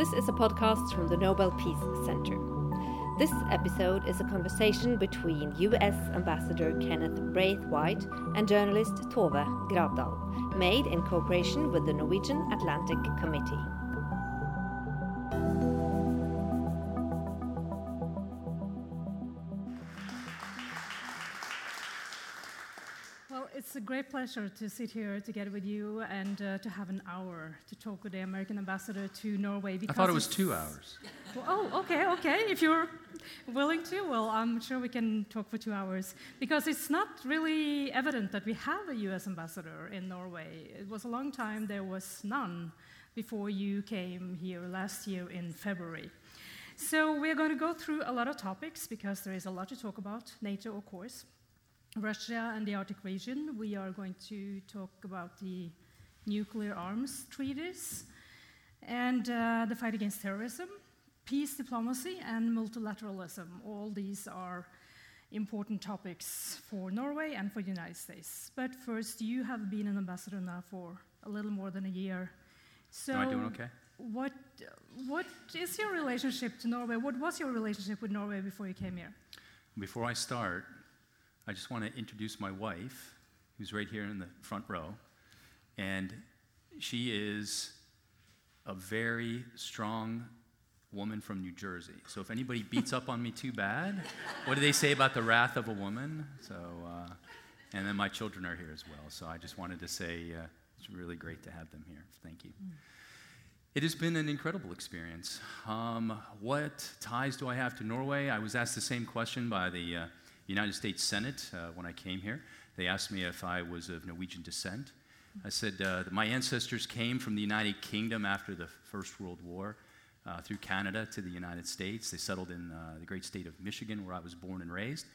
This is a podcast from the Nobel Peace Center. This episode is a conversation between US Ambassador Kenneth Braithwaite and journalist Tove Gravdal, made in cooperation with the Norwegian Atlantic Committee. Pleasure to sit here together with you and uh, to have an hour to talk with the American ambassador to Norway. I thought it was two hours. Well, oh, okay, okay. If you're willing to, well, I'm sure we can talk for two hours. Because it's not really evident that we have a US ambassador in Norway. It was a long time, there was none before you came here last year in February. So we're going to go through a lot of topics because there is a lot to talk about. NATO, of course. Russia and the Arctic region. We are going to talk about the nuclear arms treaties and uh, the fight against terrorism, peace diplomacy, and multilateralism. All these are important topics for Norway and for the United States. But first, you have been an ambassador now for a little more than a year. So, Am I doing okay? What, what is your relationship to Norway? What was your relationship with Norway before you came here? Before I start, I just want to introduce my wife, who's right here in the front row. And she is a very strong woman from New Jersey. So if anybody beats up on me too bad, what do they say about the wrath of a woman? So, uh, and then my children are here as well. So I just wanted to say uh, it's really great to have them here. Thank you. Mm. It has been an incredible experience. Um, what ties do I have to Norway? I was asked the same question by the uh, United States Senate uh, when I came here. They asked me if I was of Norwegian descent. I said uh, my ancestors came from the United Kingdom after the First World War uh, through Canada to the United States. They settled in uh, the great state of Michigan, where I was born and raised.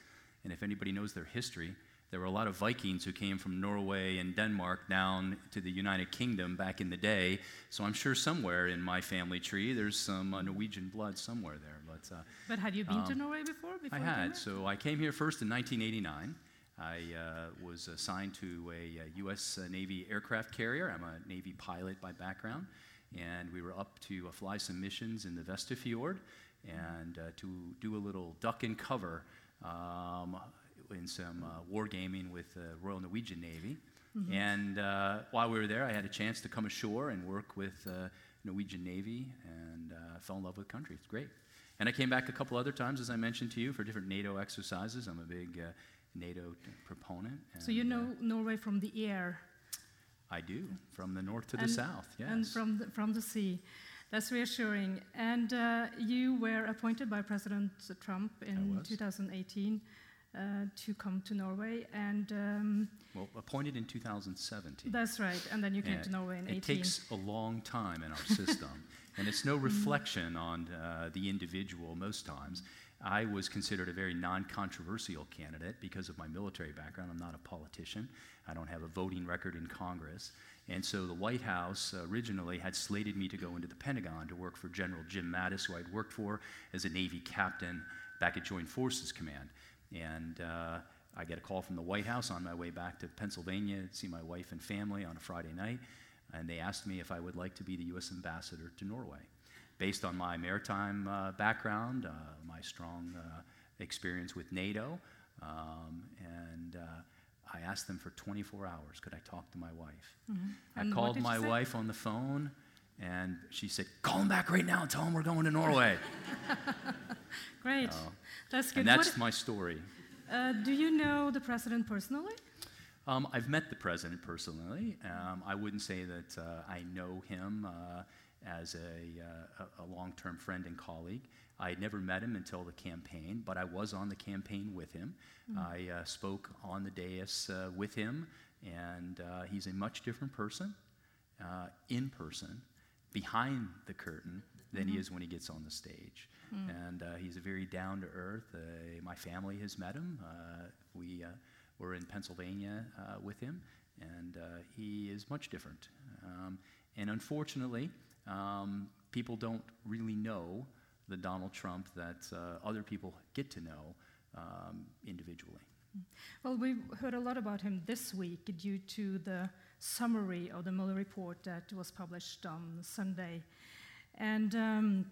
And if anybody knows their history, there were a lot of Vikings who came from Norway and Denmark down to the United Kingdom back in the day. So I'm sure somewhere in my family tree there's some uh, Norwegian blood somewhere there. But, uh, but had you been um, to Norway before? before I had. So I came here first in 1989. I uh, was assigned to a, U.S. Uh, Navy aircraft carrier. I'm a Navy pilot by background. And we were up to uh, fly some missions in the Vesterfjord and uh, to do a little duck and cover um, in some uh, wargaming with the Royal Norwegian Navy. Mm-hmm. And uh, while we were there, I had a chance to come ashore and work with uh, Norwegian Navy and uh, fell in love with the country. It's great. And I came back a couple other times, as I mentioned to you, for different NATO exercises. I'm a big uh, NATO proponent. And, so you know uh, Norway from the air? I do, from the north to and, the south, yes. And from the, from the sea. That's reassuring. And uh, you were appointed by President Trump in 2018 uh, to come to Norway. And um, well, appointed in 2017. That's right. And then you came and to Norway in it 18. It takes a long time in our system. and it's no mm-hmm. reflection on uh, the individual most times. I was considered a very non controversial candidate because of my military background. I'm not a politician, I don't have a voting record in Congress. And so the White House originally had slated me to go into the Pentagon to work for General Jim Mattis, who I'd worked for as a Navy captain back at Joint Forces Command. And uh, I get a call from the White House on my way back to Pennsylvania to see my wife and family on a Friday night and they asked me if I would like to be the U.S. ambassador to Norway. Based on my maritime uh, background, uh, my strong uh, experience with NATO, um, and uh, I asked them for 24 hours. Could I talk to my wife? Mm-hmm. I called my wife on the phone, and she said, "Call him back right now and tell him we're going to Norway." Great, that's good. And that's what, my story. Uh, do you know the president personally? Um, I've met the president personally. Um, I wouldn't say that uh, I know him uh, as a, uh, a long term friend and colleague. I had never met him until the campaign, but I was on the campaign with him. Mm-hmm. I uh, spoke on the dais uh, with him, and uh, he's a much different person in person, behind the curtain, than mm-hmm. he is when he gets on the stage. Mm-hmm. And he's a very down to earth. my family has met him. we we're in Pennsylvania uh, with him, and uh, he is much different. Um, and unfortunately, um, people don't really know the Donald Trump that uh, other people get to know um, individually. Well, we've heard a lot about him this week due to the summary of the Mueller report that was published on Sunday. And um,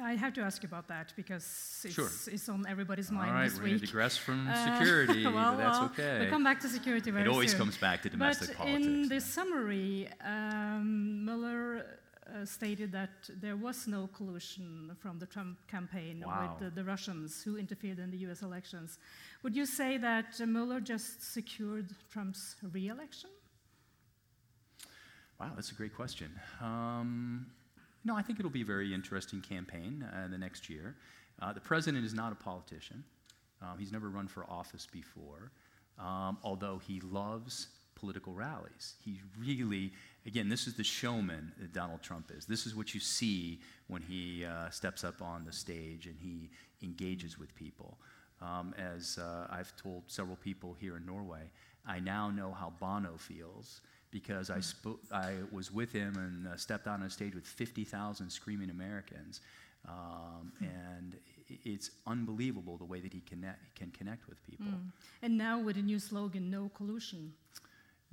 I have to ask you about that because it's, Sure. it's on everybody's All mind right, this we're going to digress from Uh, security, well, but that's okay. We'll come back to security very it always soon. comes back to domestic but politics. in the summary, um, Mueller uh, stated that there was no collusion from the Trump campaign Wow. with the, the Russians who interfered in the U.S. elections. Would you say that uh, Mueller just secured Trump's re-election? Wow, that's a great question. Um, no, I think it'll be a very interesting campaign uh, the next year. Uh, the president is not a politician. Um, he's never run for office before, um, although he loves political rallies. He really, again, this is the showman that Donald Trump is. This is what you see when he uh, steps up on the stage and he engages with people. Um, as uh, I've told several people here in Norway, I now know how Bono feels because I, spo- I was with him and uh, stepped on a stage with 50,000 screaming Americans. Um, and it's unbelievable the way that he connect, can connect with people. Mm. And now with a new slogan, no collusion.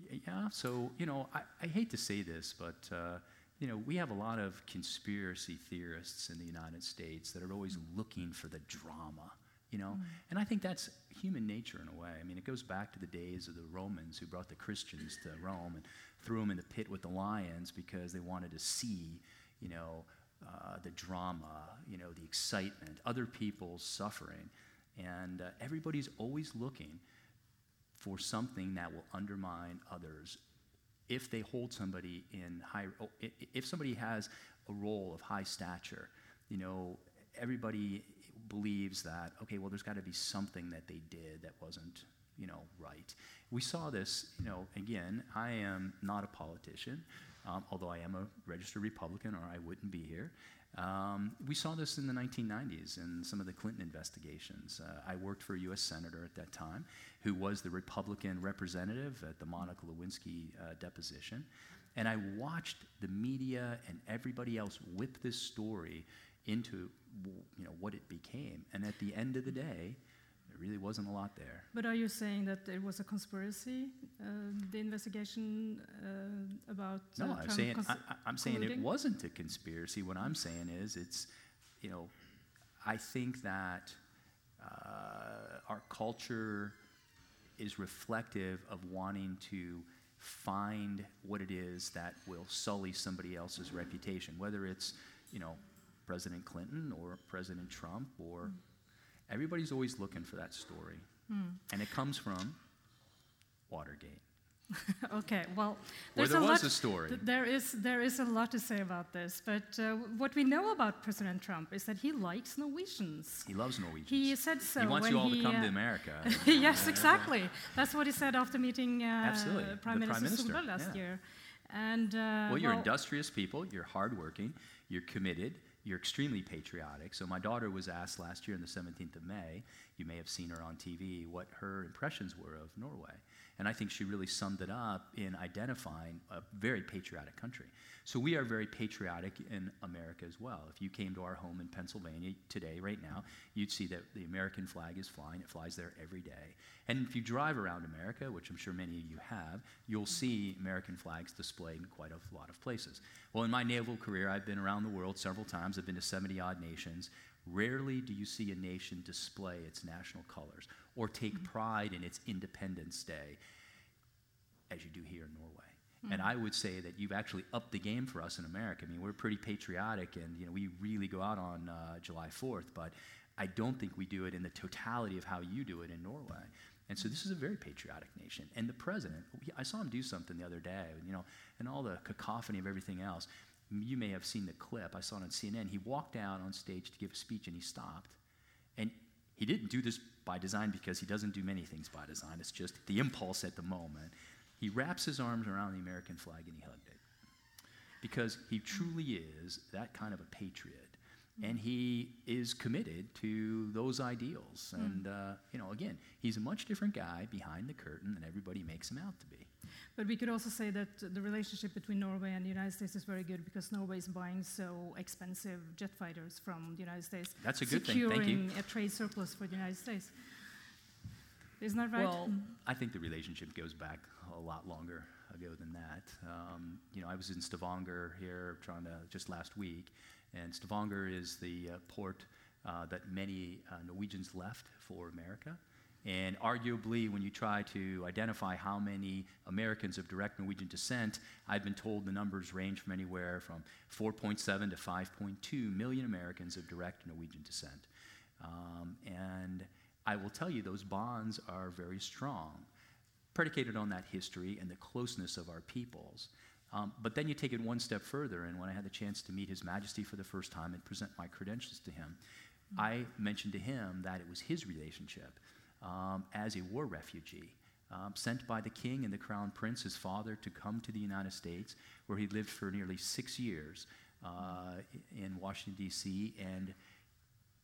Yeah, so, you know, I, I hate to say this, but, uh, you know, we have a lot of conspiracy theorists in the United States that are always looking for the drama, you know? And I think that's human nature in a way. I mean, it goes back to the days of the Romans who brought the Christians to Rome and threw them in the pit with the lions because they wanted to see, you know, uh, the drama, you know, the excitement, other people's suffering. And uh, everybody's always looking for something that will undermine others if they hold somebody in high oh, if somebody has a role of high stature you know everybody believes that okay well there's got to be something that they did that wasn't you know right we saw this you know again i am not a politician um, although i am a registered republican or i wouldn't be here um, we saw this in the 1990s in some of the Clinton investigations. Uh, I worked for a U.S. senator at that time who was the Republican representative at the Monica Lewinsky uh, deposition. And I watched the media and everybody else whip this story into you know, what it became. And at the end of the day, there really wasn't a lot there. But are you saying that it was a conspiracy, uh, the investigation uh, about uh, No, I'm saying, I, I'm saying it wasn't a conspiracy. What I'm saying is, it's, you know, I think that uh, our culture is reflective of wanting to find what it is that will sully somebody else's reputation, whether it's, you know, President Clinton or President Trump or everybody's always looking for that story. And it comes from Watergate. Okay, well, there's there a was lot, a story. th- there is there is a lot to say about this, but uh, what we know about President Trump is that he likes Norwegians. He loves Norwegians. He said so he wants you all he, to come to uh, America. yes, exactly. That's what he said after meeting uh, Absolutely, Prime the Minister, Prime Minister, Solberg last yeah. year. And uh, well, you're industrious people, you're hardworking, you're committed, you're extremely patriotic. So, my daughter was asked last year on the 17th of May, you may have seen her on TV, what her impressions were of Norway. And I think she really summed it up in identifying a very patriotic country. So, we are very patriotic in America as well. If you came to our home in Pennsylvania today, right now, you'd see that the American flag is flying. It flies there every day. And if you drive around America, which I'm sure many of you have, you'll see American flags displayed in quite a lot of places. Well, in my naval career, I've been around the world several times. I've been to 70 odd nations. Rarely do you see a nation display its national colors or take pride in its Independence Day as you do here in Norway. And I would say that you've actually upped the game for us in America. I mean, we're pretty patriotic, and you know, we really go out on uh, July 4th, but I don't think we do it in the totality of how you do it in Norway. And so this is a very patriotic nation. And the president, I saw him do something the other day, you know, and all the cacophony of everything else. You may have seen the clip. I saw it on CNN. He walked out on stage to give a speech, and he stopped. And he didn't do this by design because he doesn't do many things by design. It's just the impulse at the moment. He wraps his arms around the American flag and he hugged it. Because he truly is that kind of a patriot. And he is committed to those ideals. And, uh, you know, again, he's a much different guy behind the curtain than everybody makes him out to be. But we could also say that the relationship between Norway and the United States is very good because Norway is buying so expensive jet fighters from the United States. That's a good thing. Thank Securing you. a trade surplus for the United States. Isn't that right? Well, I think the relationship goes back a lot longer ago than that. Um, you know, I was in Stavanger here trying to just last week, and Stavanger is the uh, port uh, that many uh, Norwegians left for America. And arguably, when you try to identify how many Americans of direct Norwegian descent, I've been told the numbers range from anywhere from 4.7 to 5.2 million Americans of direct Norwegian descent. Um, and I will tell you, those bonds are very strong, predicated on that history and the closeness of our peoples. Um, but then you take it one step further, and when I had the chance to meet His Majesty for the first time and present my credentials to him, mm-hmm. I mentioned to him that it was his relationship um, as a war refugee. Um, sent by the king and the crown prince, his father, to come to the United States, where he lived for nearly six years uh, in Washington, D.C., and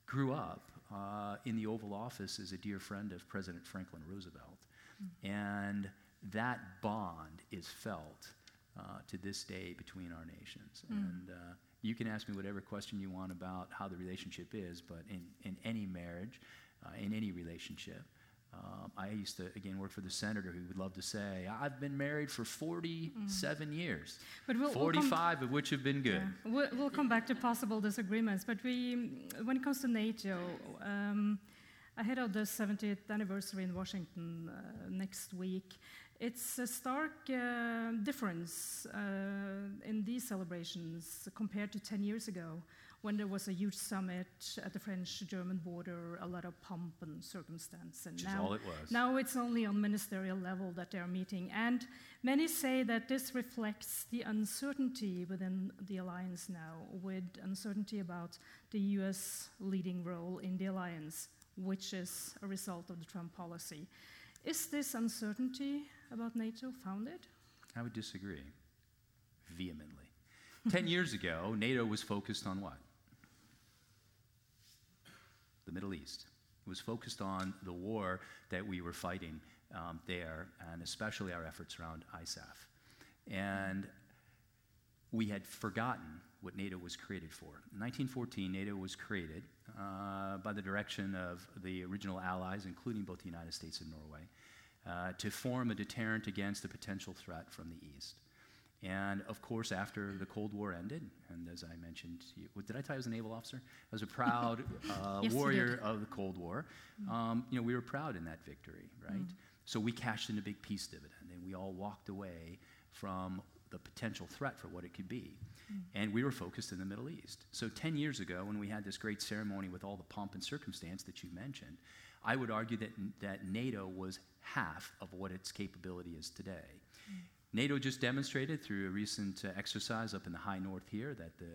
grew up uh, in the Oval Office as a dear friend of President Franklin Roosevelt. Mm-hmm. And that bond is felt uh, to this day between our nations. Mm. And uh, you can ask me whatever question you want about how the relationship is, but in, in any marriage, uh, in any relationship, um, I used to, again, work for the senator who would love to say, I've been married for 47 mm. years, but we'll, 45 we'll of which have been good. Yeah. We'll, we'll, come back to possible disagreements, but we, when it comes to NATO, um, ahead of the 70th anniversary in Washington uh, next week, it's a stark uh, difference uh, in these celebrations compared to 10 years ago when there was a huge summit at the French-German border, a lot of pomp and circumstance. And Which now, all it was. Now it's only on ministerial level that they're meeting. And many say that this reflects the uncertainty within the alliance now, with uncertainty about the US leading role in the alliance, which is a result of the Trump policy. Is this uncertainty about NATO founded? I would disagree vehemently. Ten years ago, NATO was focused on what? the Middle East. It was focused on the war that we were fighting um, there, and especially our efforts around ISAF. And we had forgotten what NATO was created for. In 1914, NATO was created uh, by the direction of the original allies, including both the United States and Norway, uh, to form a deterrent against a potential threat from the East. And of course, after the Cold War ended, and as I mentioned, you, did I tell you I was a naval officer? I was a proud uh, yes, warrior of the Cold War. Mm. Um, you know, we were proud in that victory, right? Mm. So we cashed in a big peace dividend, and we all walked away from the potential threat for what it could be. Mm. And we were focused in the Middle East. So 10 years ago, when we had this great ceremony with all the pomp and circumstance that you mentioned, I would argue that, that NATO was half of what its capability is today. NATO just demonstrated through a recent uh, exercise up in the high north here that the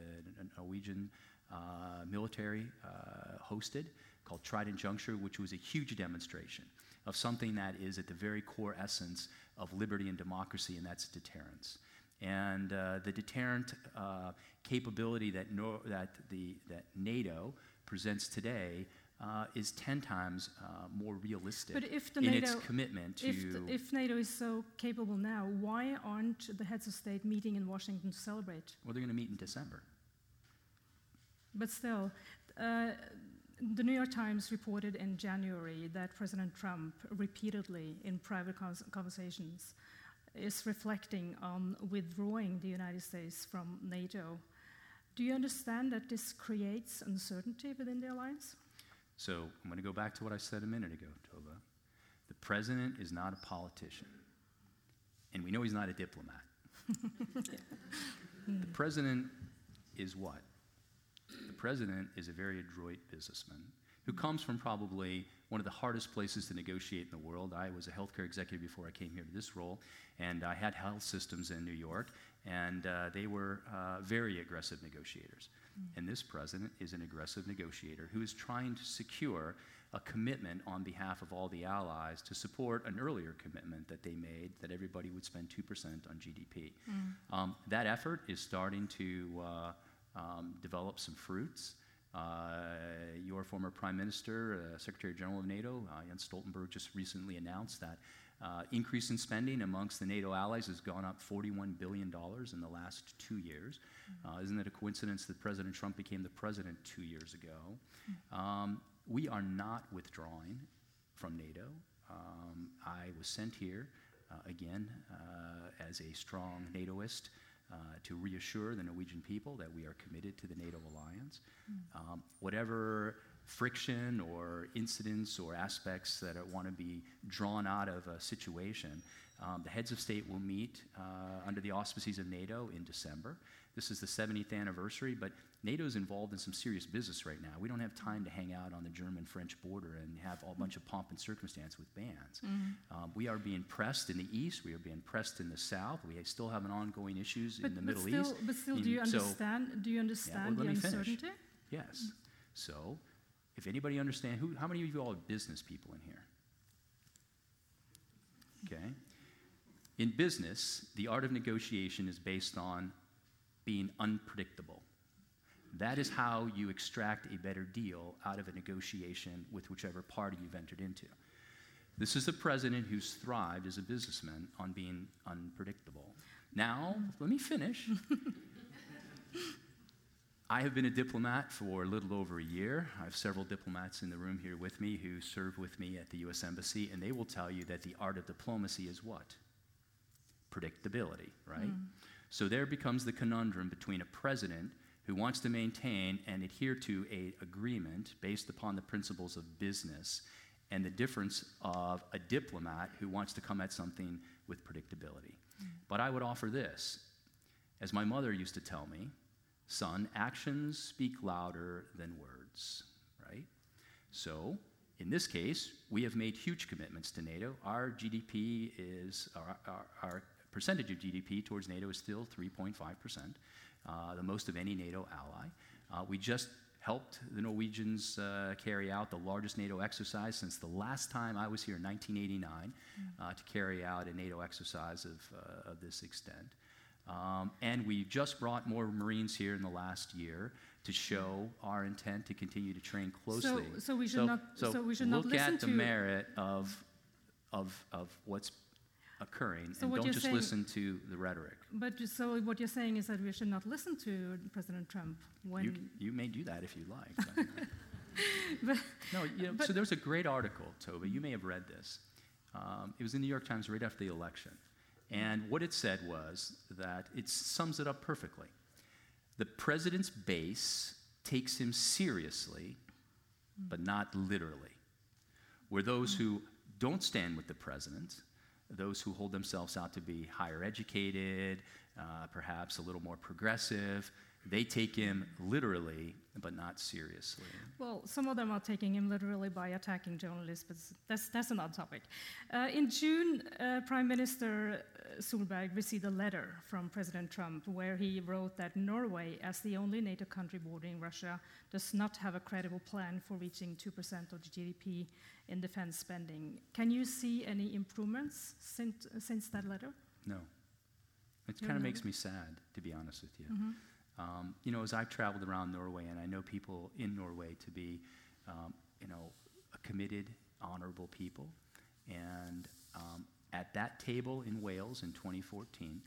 Norwegian uh, military uh, hosted called Trident Juncture, which was a huge demonstration of something that is at the very core essence of liberty and democracy, and that's deterrence. And uh, the deterrent uh, capability that, that, the, that NATO presents today uh, is 10 times uh, more realistic in NATO, its commitment to. If, the, if, NATO is so capable now, why aren't the heads of state meeting in Washington to celebrate? Well, they're going to meet in December. But still, uh, the New York Times reported in January that President Trump repeatedly in private conversations is reflecting on withdrawing the United States from NATO. Do you understand that this creates uncertainty within the alliance? So I'm going to go back to what I said a minute ago, Tova. The president is not a politician, and we know he's not a diplomat. the president is what? The president is a very adroit businessman who comes from probably one of the hardest places to negotiate in the world. I was a healthcare executive before I came here to this role, and I had health systems in New York, and uh, they were uh, very aggressive negotiators. And this president is an aggressive negotiator who is trying to secure a commitment on behalf of all the allies to support an earlier commitment that they made that everybody would spend 2% on GDP. Mm. Um, that effort is starting to uh, um, develop some fruits. Uh, your former Prime Minister, uh, Secretary General of NATO, uh, Jens Stoltenberg, just recently announced that uh, increase in spending amongst the NATO allies has gone up $41 billion in the last two years. Uh, isn't it a coincidence that President Trump became the president two years ago? Um, we are not withdrawing from NATO. Um, I was sent here, uh, again, uh, as a strong NATOist. Uh, to reassure the Norwegian people that we are committed to the NATO alliance. Um, whatever friction or incidents or aspects that want to be drawn out of a situation, um, the heads of state will meet uh, under the auspices of NATO in December. This is the 70th anniversary, but NATO is involved in some serious business right now. We don't have time to hang out on the German French border and have a bunch of pomp and circumstance with bands. Mm-hmm. Um, we are being pressed in the east, we are being pressed in the south, we still have an ongoing issues But, in the Middle still, East. but still, In- do you so- understand? do you understand let the me finish. uncertainty? Yes. So, if anybody understands, who, how many of you all are business people in here? Okay. In business, the art of negotiation is based on being unpredictable. That is how you extract a better deal out of a negotiation with whichever party you've entered into. This is a president who's thrived as a businessman on being unpredictable. Now, let me finish. I have been a diplomat for a little over a year. I have several diplomats in the room here with me who serve with me at the U.S. Embassy, and they will tell you that the art of diplomacy is what? Predictability, right? Mm. So there becomes the conundrum between a president who wants to maintain and adhere to a agreement based upon the principles of business and the difference of a diplomat who wants to come at something with predictability. Mm. But I would offer this. As my mother used to tell me, son, actions speak louder than words, right? So, in this case, we have made huge commitments to NATO. Our GDP is, our, our, our percentage of GDP towards NATO is still 3.5%, uh, the most of any NATO ally. Uh, we just helped the Norwegians uh, carry out the largest NATO exercise since the last time I was here in 1989 uh, to carry out a NATO exercise of, uh, of this extent. Um, and we've just brought more Marines here in the last year to show our intent to continue to train closely. so we should not- so we should not look listen at the merit of, of, of what's occurring So and don't just saying- listen to the rhetoric. But so what you're saying is that we should not listen to President Trump when. You, you may do that if you like. but- but, no, you know, but- so there was a great article, Toby. You may have read this. Um, it was in the New York Times right after the election. And what it said was that it sums it up perfectly. The president's base takes him seriously, but not literally. Where those who don't stand with the president, those who hold themselves out to be higher educated, uh, perhaps a little more progressive, they take him literally, but not seriously. well, some of them are taking him literally by attacking journalists, but that's, that's another topic. Uh, in June, uh, Prime Minister uh, Solberg received a letter from President Trump where he wrote that Norway, as the only NATO country bordering Russia, does not have a credible plan for reaching 2% of the GDP in defense spending. Can you see any improvements since, since that letter? No. It kind of makes me sad, to be honest with you. Mm-hmm. Um, you know, as I've traveled around Norway, and I know people in Norway to be, um, you know, a committed, honorable people. And um, at that table in Wales in 2014,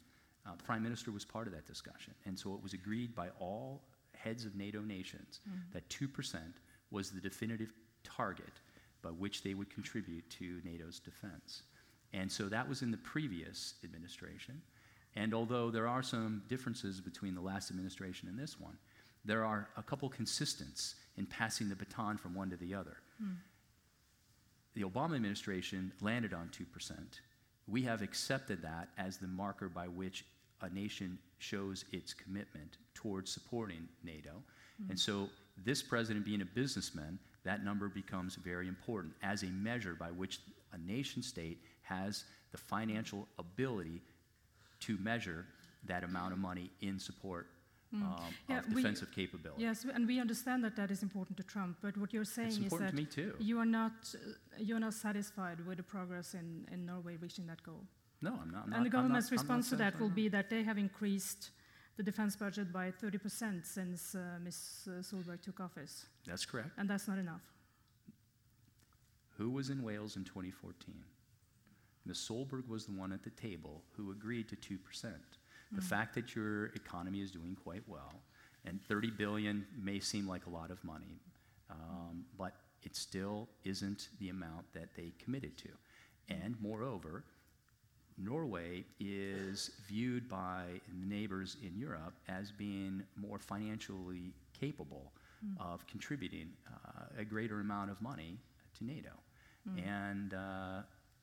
uh, the Prime Minister was part of that discussion. And so it was agreed by all heads of NATO nations that 2% was the definitive target by which they would contribute to NATO's defense. And so that was in the previous administration. And although there are some differences between the last administration and this one, there are a couple consistents in passing the baton from one to the other. Hmm. The Obama administration landed on 2%. We have accepted that as the marker by which a nation shows its commitment towards supporting NATO. And hmm. so, this president being a businessman, that number becomes very important as a measure by which a nation state has the financial ability to measure that amount of money in support um, Yeah, of we- defensive capability. Yes, and we understand that that is important to Trump, but what you're saying is that to me too. you are not uh, you are not satisfied with the progress in, in Norway reaching that goal. No, I'm not. I'm and the not- I'm government's not response to that will be that they have increased the defense budget by 30% since uh, Ms. Solberg took office, That's correct. and that's not enough. Who was in Wales in 2014? Ms. Solberg was the one at the table who agreed to 2%. The fact that your economy is doing quite well, and 30 billion may seem like a lot of money, um, but it still isn't the amount that they committed to. And moreover, Norway is viewed by neighbors in Europe as being more financially capable of contributing uh, a greater amount of money to NATO. And uh,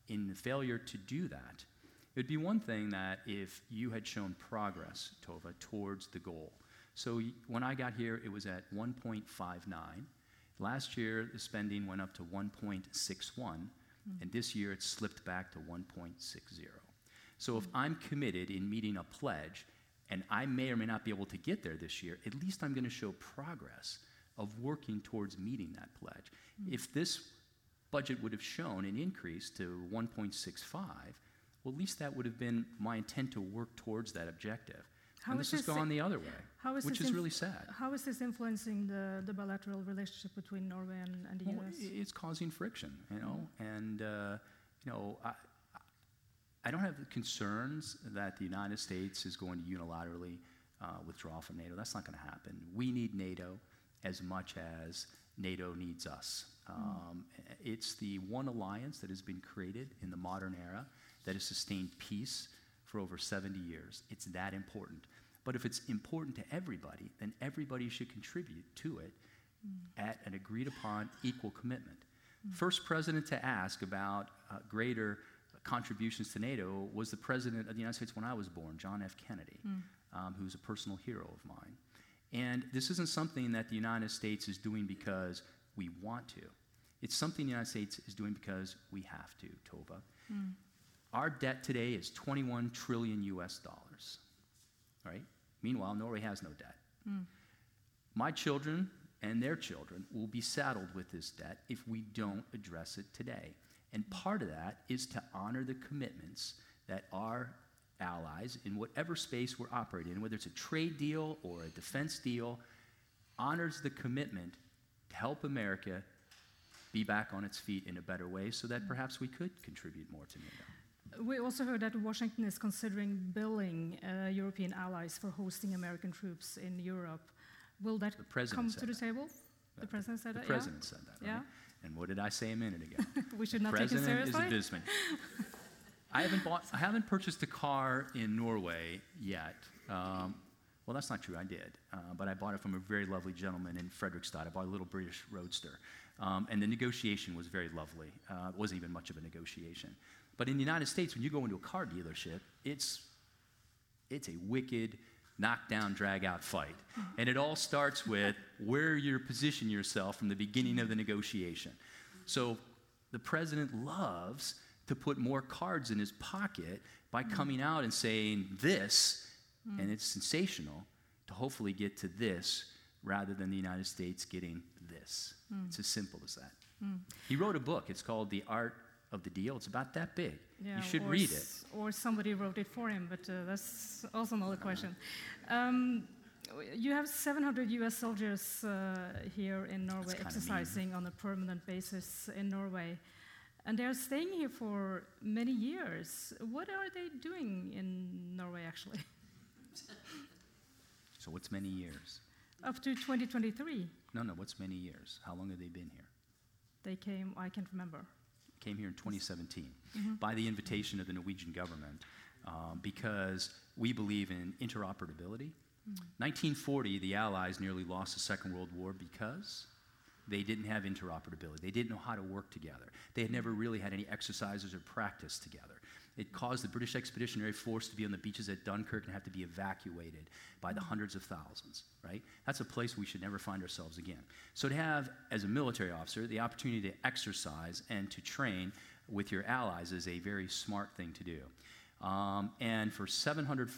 in the failure to do that, it would be one thing that if you had shown progress, Tova, towards the goal. So when I got here, it was at 1.59. Last year, the spending went up to 1.61, hmm. and this year it slipped back to 1.60. So if hmm. I'm committed in meeting a pledge, and I may or may not be able to get there this year, at least I'm going to show progress of working towards meeting that pledge. Hmm. If this budget would have shown an increase to 1.65, well, at least that would have been my intent to work towards that objective. How and this has gone the other way, How is which is really sad. How is this influencing the, the bilateral relationship between Norway and, and the Well, US? it's causing friction, you know, and uh, you know, I, I don't have the concerns that the United States is going to unilaterally uh, withdraw from NATO. That's not going to happen. We need NATO as much as NATO needs us. Um, It's the one alliance that has been created in the modern era that has sustained peace for over 70 years. It's that important. But if it's important to everybody, then everybody should contribute to it at an agreed upon equal commitment. First president to ask about uh, greater contributions to NATO was the president of the United States when I was born, John F. Kennedy, um, who's a personal hero of mine. And this isn't something that the United States is doing because we want to. It's something the United States is doing because we have to, Tova. Hmm. Our debt today is 21 trillion US dollars. Right? Meanwhile, Norway has no debt. Hmm. My children and their children will be saddled with this debt if we don't address it today. And hmm. part of that is to honor the commitments that our allies, in whatever space we're operating in, whether it's a trade deal or a defense deal, honors the commitment help America be back on its feet in a better way so that perhaps we could contribute more to NATO. We also heard that Washington is considering billing uh, European allies for hosting American troops in Europe. Will that come to the that. table? The president said The that, president said that, right? Yeah. And what did I say a minute ago? We should not take it president is a businessman. I haven't bought, I haven't purchased a car in Norway yet. Um, well, that's not true. I did, uh, but I bought it from a very lovely gentleman in Fredrikstad. I bought a little British Roadster, um, and the negotiation was very lovely. Uh, it wasn't even much of a negotiation. But in the United States, when you go into a car dealership, it's it's a wicked knockdown, drag out fight. And it all starts with where you position yourself from the beginning of the negotiation. So the president loves to put more cards in his pocket by coming out and saying this, and it's sensational, to hopefully get to this rather than the United States getting this. It's as simple as that. He wrote a book. It's called The Art of the Deal. It's about that big. Yeah, you should read it. Or somebody wrote it for him, but uh, that's also another question. Um, you have 700 US soldiers uh, here in Norway kinda mean. exercising on a permanent basis in Norway. And they're staying here for many years. What are they doing in Norway, actually? So, what's many years? Up to 2023, No, no, what's many years? How long have they been here? they came, I can't remember. Came here in 2017 by the invitation of the Norwegian government um, because we believe in interoperability. 1940, the Allies nearly lost the Second World War because they didn't have interoperability. They didn't know how to work together. They had never really had any exercises or practice together. It caused the British Expeditionary Force to be on the beaches at Dunkirk and have to be evacuated by the hundreds of thousands, right? That's a place we should never find ourselves again. So to have, as a military officer, the opportunity to exercise and to train with your allies is a very smart thing to do. Um, and for 700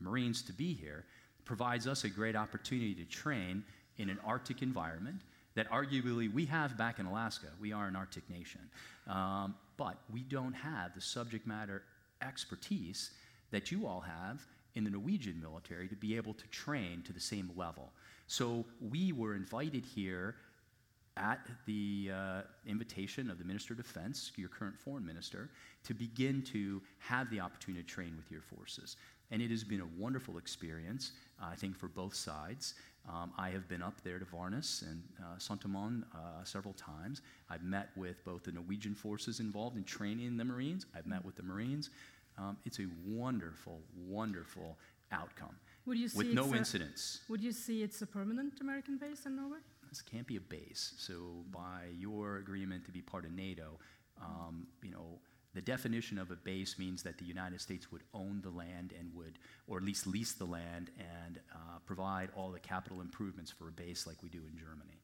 Marines to be here provides us a great opportunity to train in an Arctic environment that arguably we have back in Alaska. We are an Arctic nation. Um, but we don't have the subject matter expertise that you all have in the Norwegian military to be able to train to the same level. So we were invited here at the uh, invitation of the Minister of Defense, your current foreign minister, to begin to have the opportunity to train with your forces. And it has been a wonderful experience, uh, I think, for both sides. Um, I have been up there to Værnes and uh, Setermoen uh, several times. I've met with both the Norwegian forces involved in training the Marines. I've met with the Marines. um, it's a wonderful, wonderful outcome Would you see with no it's a- incidents. Would you see it's a permanent American base in Norway? This can't be a base. So, by your agreement to be part of NATO, um, you know, the definition of a base means that the United States would own the land and would, or at least lease the land and uh, provide all the capital improvements for a base like we do in Germany.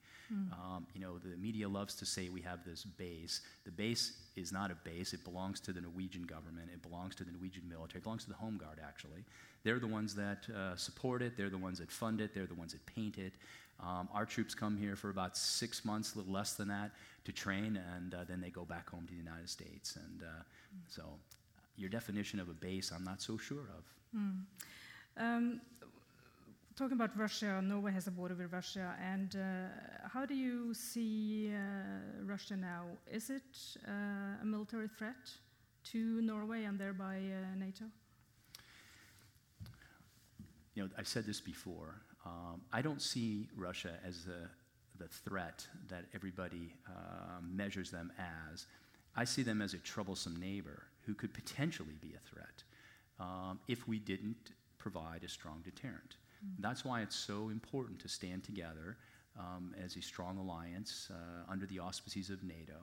Um, you know, the media loves to say we have this base. The base is not a base. It belongs to the Norwegian government. It belongs to the Norwegian military. It belongs to the Home Guard, actually. They're the ones that uh, support it. They're the ones that fund it. They're the ones that paint it. Um, our troops come here for about six months, a little less than that, to train, and uh, then they go back home to the United States. And uh, so, your definition of a base, I'm not so sure of. Um, talking about Russia, Norway has a border with Russia, and uh, how do you see uh, Russia now? Is it uh, a military threat to Norway and thereby uh, NATO? you know, I've said this before. Um, I don't see Russia as the, the threat that everybody uh, measures them as. I see them as a troublesome neighbor who could potentially be a threat um, if we didn't provide a strong deterrent. That's why it's so important to stand together um, as a strong alliance uh, under the auspices of NATO,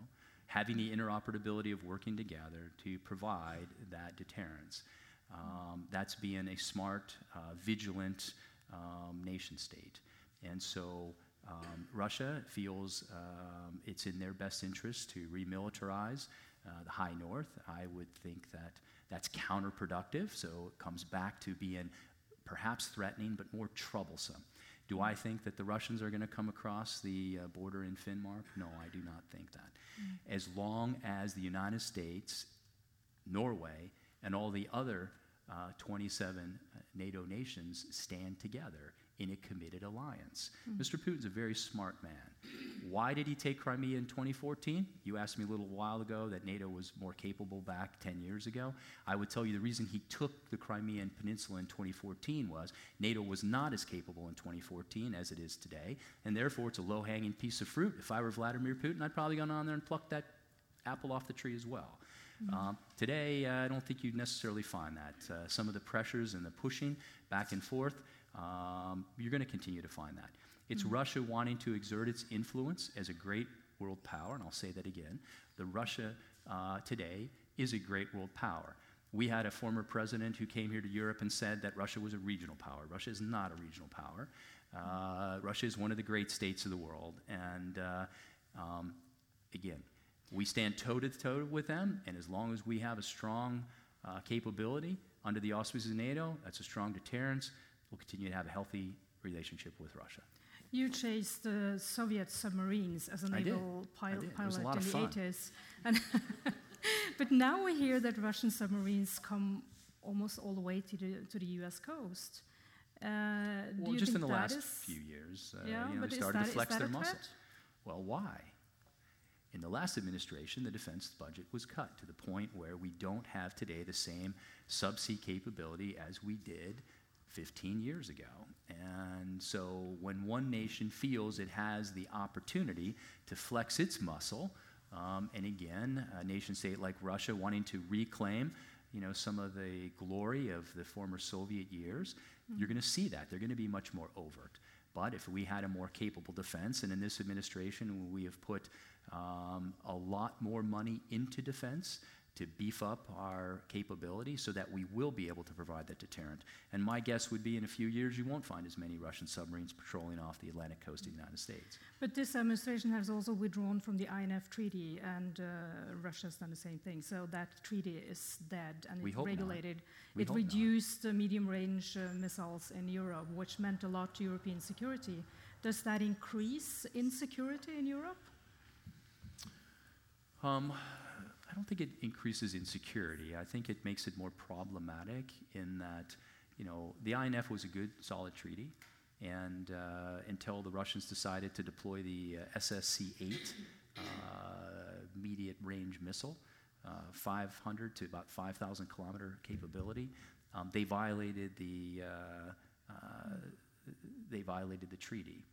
having the interoperability of working together to provide that deterrence. Um, that's being a smart, uh, vigilant um, nation state. And so um, Russia feels um, it's in their best interest to remilitarize uh, the high north. I would think that that's counterproductive, so it comes back to being perhaps threatening but more troublesome. Do I think that the Russians are going to come across the uh, border in Finnmark? No, I do not think that. As long as the United States Norway, and all the other uh, 27 uh, NATO nations stand together in a committed alliance. Mr. Putin's a very smart man. Why did he take Crimea in 2014? You asked me a little while ago that NATO was more capable back 10 years ago. I would tell you the reason he took the Crimean Peninsula in 2014 was NATO was not as capable in 2014 as it is today, and therefore it's a low hanging piece of fruit. If I were Vladimir Putin, I'd probably gone on there and plucked that apple off the tree as well. Um, today, uh, I don't think you'd necessarily find that. Uh, some of the pressures and the pushing back and forth, um, you're going to continue to find that. It's Russia wanting to exert its influence as a great world power, and I'll say that again. The Russia uh, today is a great world power. We had a former president who came here to Europe and said that Russia was a regional power. Russia is not a regional power. Uh, Russia is one of the great states of the world. And uh, um, again, we stand toe to toe with them, and as long as we have a strong uh, capability under the auspices of NATO, that's a strong deterrence, we'll continue to have a healthy relationship with Russia. You chased the Soviet submarines as a naval pil- did. It was a pilot in the 80s. And but now we hear that Russian submarines come almost all the way to the, to the US coast. Uh, Well, just in the last few years, uh, Yeah, you know, they started that- to flex their muscles. Well, why? In the last administration, the defense budget was cut to the point where we don't have today the same subsea capability as we did 15 years ago. And so when one nation feels it has the opportunity to flex its muscle, um, and again, a nation state like Russia wanting to reclaim you know, some of the glory of the former Soviet years, you're going to see that. They're going to be much more overt. But if we had a more capable defense, and in this administration, we have put um, a lot more money into defense to beef up our capability so that we will be able to provide that deterrent. And my guess would be in a few years, you won't find as many Russian submarines patrolling off the Atlantic coast of the United States. But this administration has also withdrawn from the INF treaty, and uh, Russia has done the same thing. So that treaty is dead, and We it hope not. regulated. We it reduced the medium-range uh, missiles in Europe, which meant a lot to European security. Does that increase insecurity in Europe? Um, I don't think it increases insecurity. I think it makes it more problematic in that, you know, the INF was a good, solid treaty, and uh, until the Russians decided to deploy the uh, SSC-8 uh, immediate range missile, uh, 500 to about 5,000 kilometer capability, um, they violated the uh, uh, they violated the treaty.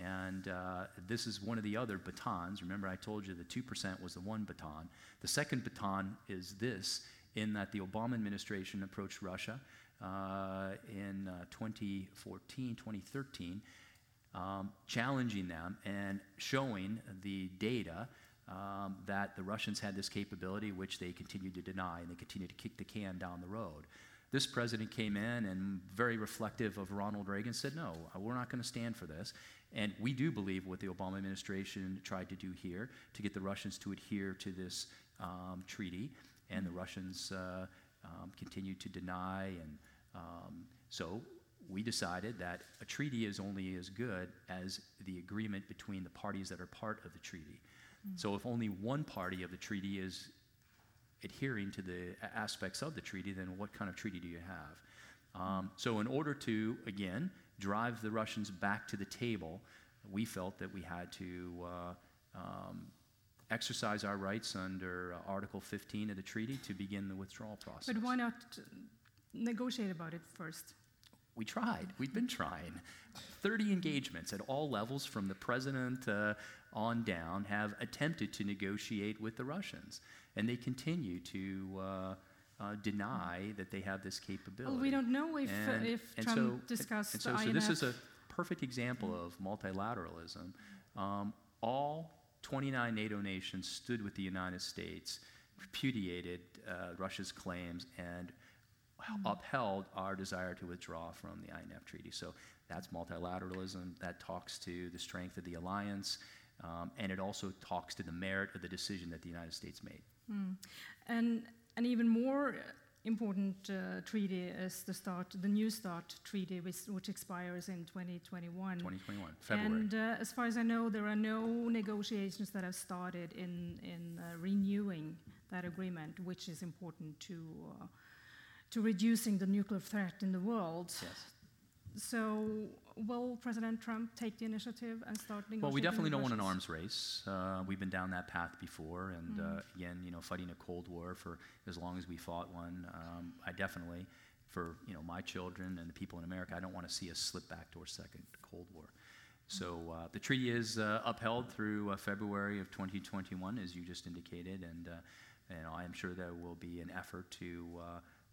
And uh, this is one of the other batons. Remember, I told you the 2% was the one baton. The second baton is this in that the Obama administration approached Russia uh, in uh, 2014, 2013, um, challenging them and showing the data um, that the Russians had this capability, which they continued to deny, and they continued to kick the can down the road. This president came in and, very reflective of Ronald Reagan, said, No, we're not going to stand for this. And we do believe what the Obama administration tried to do here to get the Russians to adhere to this um, treaty, and the Russians uh, um, continued to deny. And um, so we decided that a treaty is only as good as the agreement between the parties that are part of the treaty. Mm. So if only one party of the treaty is adhering to the aspects of the treaty, then what kind of treaty do you have? Um, so, in order to, again, drive the Russians back to the table, we felt that we had to uh, um, exercise our rights under uh, Article 15 of the treaty to begin the withdrawal process. But why not negotiate about it first? We tried. We've been trying. 30 engagements at all levels, from the president uh, on down, have attempted to negotiate with the Russians. And they continue to uh, uh, deny that they have this capability. Well, we don't know if, and, if and Trump so, discussed and so, so, this is a perfect example of multilateralism. Um, all 29 NATO nations stood with the United States, repudiated uh, Russia's claims, and mm-hmm. upheld our desire to withdraw from the INF Treaty. So that's multilateralism. That talks to the strength of the alliance, um, and it also talks to the merit of the decision that the United States made. Mm. And an even more important uh, treaty is the START, the New START treaty, which, which expires in 2021. 2021, February. And uh, as far as I know, there are no negotiations that have started in in uh, renewing that agreement, which is important to uh, to reducing the nuclear threat in the world. Yes. So, will President Trump take the initiative and start negotiating? Well, we definitely don't want an arms race. Uh, we've been down that path before, and mm. uh, again, you know, fighting a Cold War for as long as we fought one. Um, I definitely, for you know, my children and the people in America, I don't want to see us slip back to our second Cold War. So uh, the treaty is uh, upheld through uh, February of 2021, as you just indicated, and uh, and I am sure there will be an effort to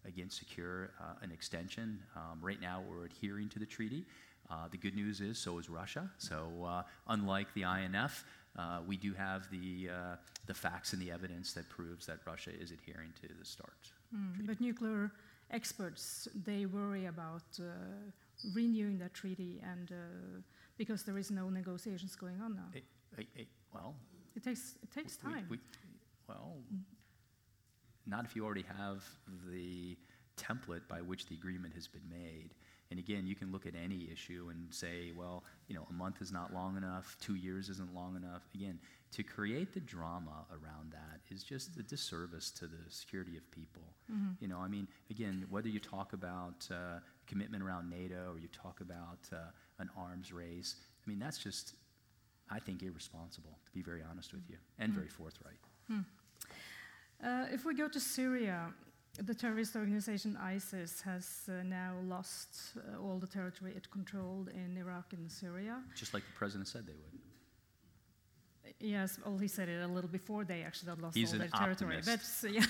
again, secure uh, an extension. Um, right now, we're adhering to the treaty. Uh, the good news is, so is Russia. So, uh, unlike the INF, uh, we do have the, uh, the facts and the evidence that proves that Russia is adhering to the START. Mm, but nuclear experts, they worry about uh, renewing that treaty and because there is no negotiations going on now. It, it, it, well, it takes, it takes time. We, we, not if you already have the template by which the agreement has been made. And again, you can look at any issue and say, well, you know, a month is not long enough, two years isn't long enough. Again, to create the drama around that is just a disservice to the security of people. Mm-hmm. You know, I mean, again, whether you talk about uh, commitment around NATO or you talk about uh, an arms race, I mean, that's just, I think, irresponsible, to be very honest with you, and mm-hmm. very forthright. Mm. Uh, if we go to Syria, the terrorist organization ISIS has uh, now lost uh, all the territory it controlled in Iraq and Syria. Just like the president said they would. Yes, well, he said it a little before they actually lost He's all their territory. But, yeah.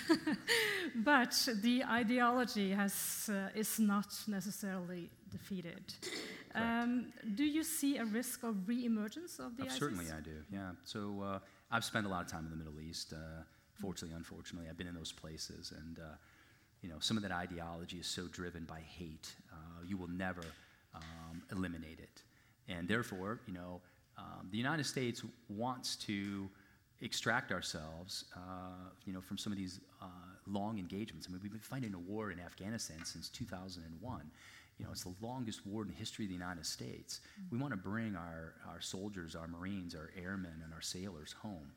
but the ideology has, uh, is not necessarily defeated. Um, do you see a risk of re-emergence of the oh, ISIS? Certainly I do, yeah. So uh, I've spent a lot of time in the Middle East. Fortunately, unfortunately, I've been in those places. And, uh, you know, some of that ideology is so driven by hate, uh, you will never um, eliminate it. And therefore, you know, um, the United States wants to extract ourselves, uh, you know, from some of these uh, long engagements. I mean, we've been fighting a war in Afghanistan since 2001. You know, it's the longest war in the history of the United States. Mm-hmm. We want to bring our, our soldiers, our Marines, our airmen, and our sailors home.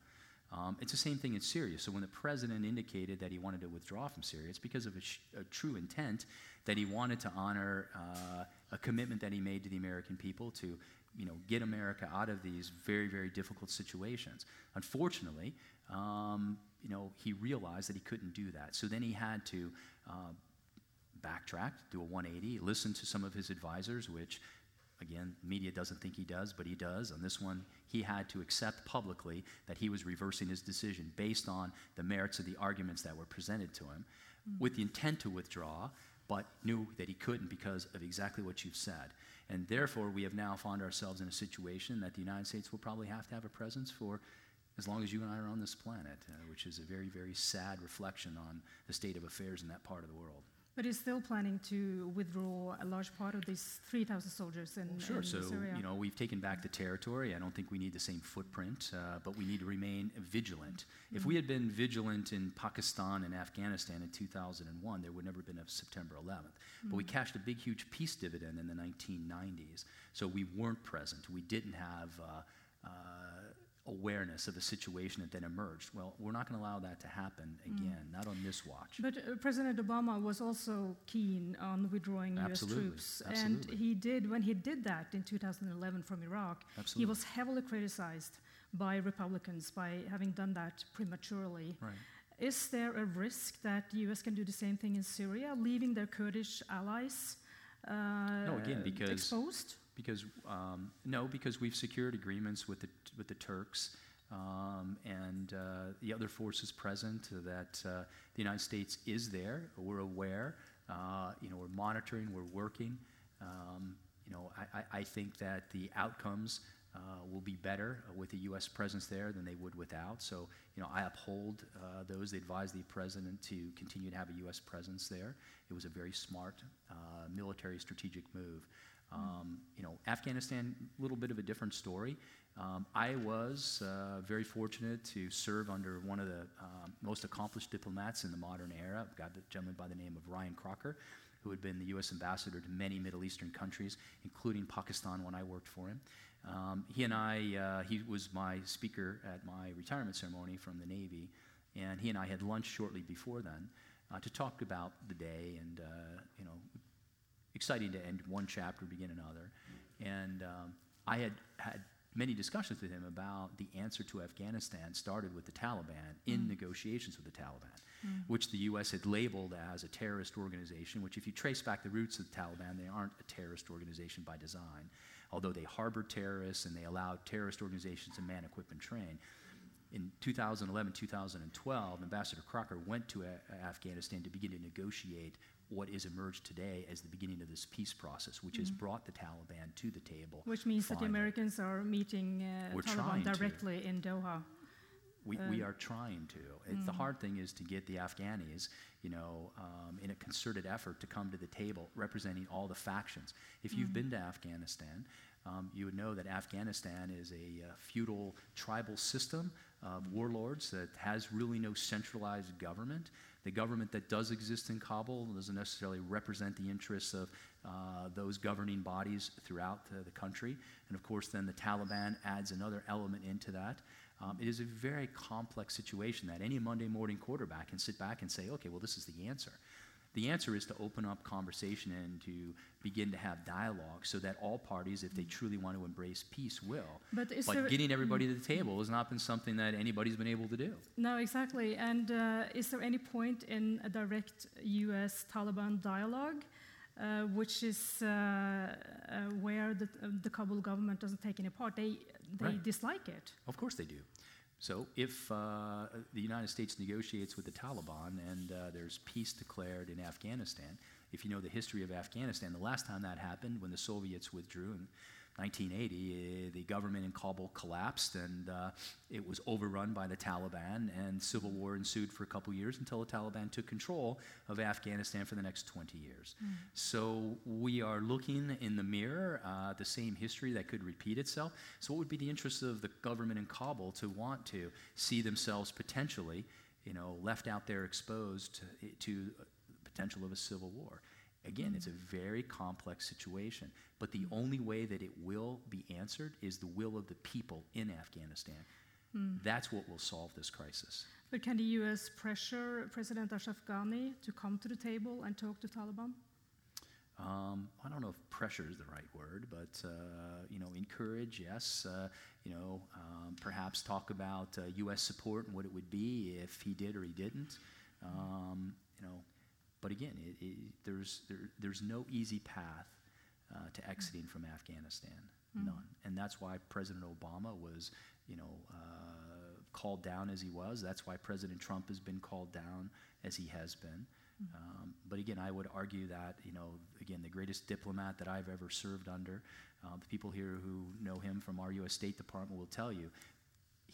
Um, it's the same thing in Syria. So when the president indicated that he wanted to withdraw from Syria, it's because of a, sh- a true intent that he wanted to honor uh, a commitment that he made to the American people to, you know, get America out of these very, very difficult situations. Unfortunately, um, you know, he realized that he couldn't do that. So then he had to uh, backtrack, do a 180, listen to some of his advisors, which Again, media doesn't think he does, but he does. On this one, he had to accept publicly that he was reversing his decision based on the merits of the arguments that were presented to him. with the intent to withdraw, but knew that he couldn't because of exactly what you've said. And therefore, we have now found ourselves in a situation that the United States will probably have to have a presence for as long as you and I are on this planet, uh, which is a very, very sad reflection on the state of affairs in that part of the world. But he's still planning to withdraw a large part of these 3,000 soldiers in, Sure. in So, Syria. you know, we've taken back the territory. I don't think we need the same footprint, uh, but we need to remain vigilant. If we had been vigilant in Pakistan and Afghanistan in 2001, there would never have been a September 11th. But we cashed a big, huge peace dividend in the 1990s. So we weren't present. We didn't have uh, uh, awareness of a situation that then emerged. Well, we're not going to allow that to happen again, not on this watch. But uh, President Obama was also keen on withdrawing Absolutely, U.S. troops, absolutely. and he did when he did that in 2011 from Iraq. Absolutely. He was heavily criticized by Republicans by having done that prematurely. Right. Is there a risk that the U.S. can do the same thing in Syria, leaving their Kurdish allies uh, No, again, because- exposed? Because um, no, because we've secured agreements with the with the Turks um, and uh, the other forces present that uh, the United States is there. We're aware. Uh, you know, we're monitoring. We're working. Um, you know, I, I, think that the outcomes uh, will be better with the U.S. presence there than they would without. So, you know, I uphold uh, those. They advise the president to continue to have a U.S. presence there. It was a very smart uh, military strategic move. Um, you know, Afghanistan, a little bit of a different story. Um, I was uh, very fortunate to serve under one of the um, most accomplished diplomats in the modern era, a gentleman by the name of Ryan Crocker, who had been the U.S. ambassador to many Middle Eastern countries, including Pakistan when I worked for him. Um, he and I, uh, he was my speaker at my retirement ceremony from the Navy, and he and I had lunch shortly before then uh, to talk about the day and, uh, you know, exciting to end one chapter, begin another. And um, I had had many discussions with him about the answer to Afghanistan started with the Taliban in mm. negotiations with the Taliban, mm. which the U.S. had labeled as a terrorist organization, which, if you trace back the roots of the Taliban, they aren't a terrorist organization by design, although they harbored terrorists and they allowed terrorist organizations to man, equip, and train in 2011, 2012, Ambassador Crocker went to A- Afghanistan to begin to negotiate what is emerged today as the beginning of this peace process, which has brought the Taliban to the table. Which means that the. Americans are meeting uh, We're Taliban trying to. directly in Doha. We, we are trying to. It's The hard thing is to get the Afghanis, you know, um, in a concerted effort to come to the table representing all the factions. If you've been to Afghanistan, um, you would know that Afghanistan is a uh, feudal tribal system of warlords that has really no centralized government. The government that does exist in Kabul doesn't necessarily represent the interests of uh, those governing bodies throughout the, the country. And of course, then the Taliban adds another element into that. Um, it is a very complex situation that any Monday morning quarterback can sit back and say, okay, well, this is the answer. The answer is to open up conversation and to begin to have dialogue so that all parties, if they truly want to embrace peace, will. But is but there- getting everybody to the table has not been something that anybody's been able to do. No, exactly. And uh, is there any point in a direct US Taliban dialogue, uh, which is uh, uh, where the, uh, the Kabul government doesn't take any part? They, they Right. dislike it. Of course they do. So if uh, the United States negotiates with the Taliban and uh, there's peace declared in Afghanistan, if you know the history of Afghanistan, the last time that happened, when the Soviets withdrew in 1980, eh, the government in Kabul collapsed and uh, it was overrun by the Taliban, and civil war ensued for a couple years until the Taliban took control of Afghanistan for the next 20 years. So we are looking in the mirror uh, the same history that could repeat itself. So, what would be the interest of the government in Kabul to want to see themselves potentially, you know, left out there exposed to, to the potential of a civil war? Again, it's a very complex situation, but the only way that it will be answered is the will of the people in Afghanistan. That's what will solve this crisis. But can the US pressure President Ashraf Ghani to come to the table and talk to Taliban? Um, I don't know if pressure is the right word, but uh, you know, encourage, yes. Uh, you know, um, perhaps talk about uh, U.S. support and what it would be if he did or he didn't. Um, you know, but again, it, it, there's there, there's no easy path uh, to exiting from Afghanistan, none, and that's why President Obama was, you know, uh, called down as he was. That's why President Trump has been called down as he has been. Um, but again, I would argue that, you know, again, the greatest diplomat that I've ever served under, uh, the people here who know him from our U.S. State Department will tell you,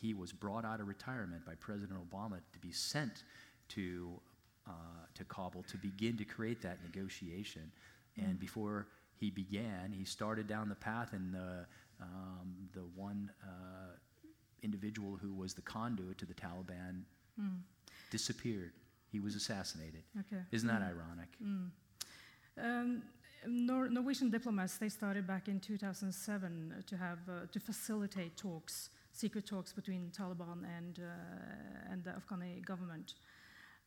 he was brought out of retirement by President Obama to be sent to, uh, to Kabul to begin to create that negotiation. And Mm. before he began, he started down the path, and the, um, the one uh, individual who was the conduit to the Taliban Mm. disappeared. He was assassinated. Okay. Isn't that Mm. ironic? Mm. Um, Nor- Norwegian diplomats they started back in 2007 to have uh, to facilitate talks, secret talks between Taliban and uh, and the Afghani government.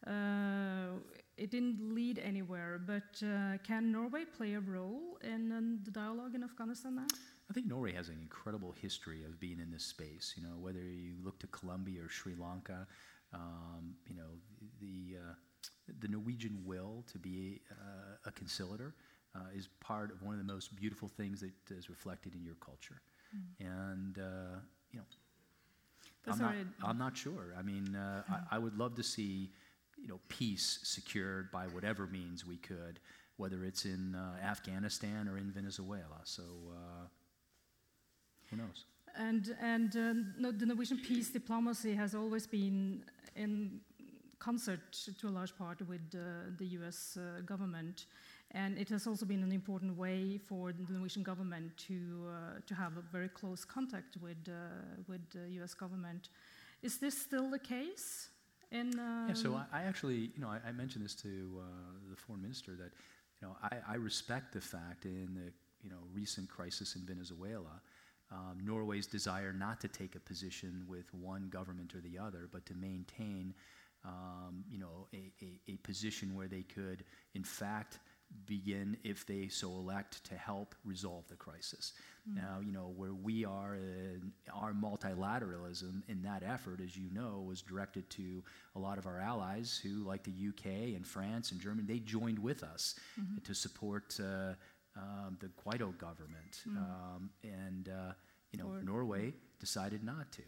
Uh, it didn't lead anywhere, but uh, can Norway play a role in, um, the dialogue in Afghanistan now? I think Norway has an incredible history of being in this space. You know, whether you look to Colombia or Sri Lanka, um, you know, the uh, the Norwegian will to be uh, a conciliator uh, is part of one of the most beautiful things that is reflected in your culture. And uh, you know, I'm not, I'm not sure. I mean, uh, I, I would love to see, you know, peace secured by whatever means we could, whether it's in uh, Afghanistan or in Venezuela. So, uh, who knows? And, and uh, no, the Norwegian peace diplomacy has always been in concert to a large part with uh, the US uh, government. And it has also been an important way for the Norwegian government to, uh, to have a very close contact with, with the US government. Is this still the case? In, um, Yeah, so I, I actually, you know, I, I mentioned this to uh, the foreign minister that, you know, I, I respect the fact in the, you know, recent crisis in Venezuela, um, Norway's desire not to take a position with one government or the other, but to maintain, um, you know, a, a, a position where they could, in fact, begin, if they so elect, to help resolve the crisis. Now, you know, where we are, in our multilateralism in that effort, as you know, was directed to a lot of our allies who, like the UK and France and Germany, they joined with us to support uh, um, the Guaido government. Um, and, uh, you know, Or- Norway decided not to.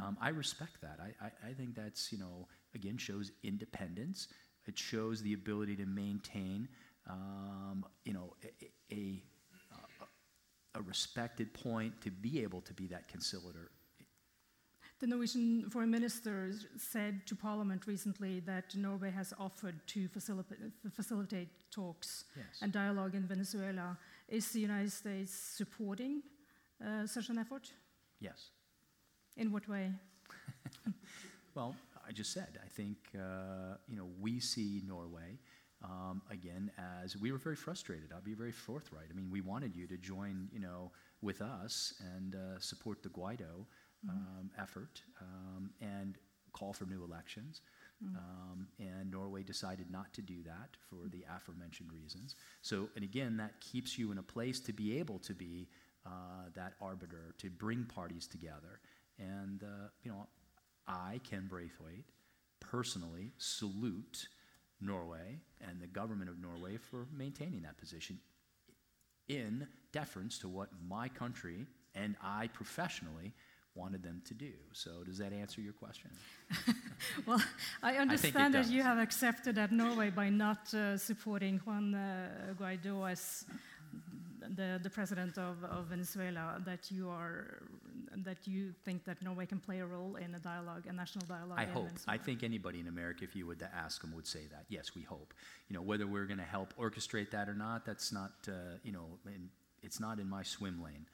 Um, I respect that. I, I, I think that's, you know, again, shows independence. It shows the ability to maintain, um, you know, a, a, a, respected point to be able to be that conciliator. The Norwegian foreign minister said to Parliament recently that Norway has offered to facilitate, facilitate talks Yes. and dialogue in Venezuela. Is the United States supporting uh, such an effort? yes. In what way? Well, I just said, I think, uh, you know, we see Norway, um, again, as we were very frustrated. I'll be very forthright. I mean, we wanted you to join, you know, with us and uh, support the Guaido um, effort um, and call for new elections. Um, and Norway decided not to do that for the aforementioned reasons. So, and again, that keeps you in a place to be able to be uh, that arbiter, to bring parties together. And, uh, you know, I, Ken Braithwaite, personally salute Norway and the government of Norway for maintaining that position in deference to what my country and I professionally wanted them to do. So, does that answer your question? Well, I understand that you have accepted that Norway by not uh, supporting Juan uh, Guaido as the, the president of, of Venezuela, that you are that you think that Norway can play a role in a dialogue, a national dialogue. I hope. Venezuela. I think anybody in America, if you were to ask them, would say that. Yes, we hope. You know, whether we're going to help orchestrate that or not, that's not, uh, you know, in, it's not in my swim lane.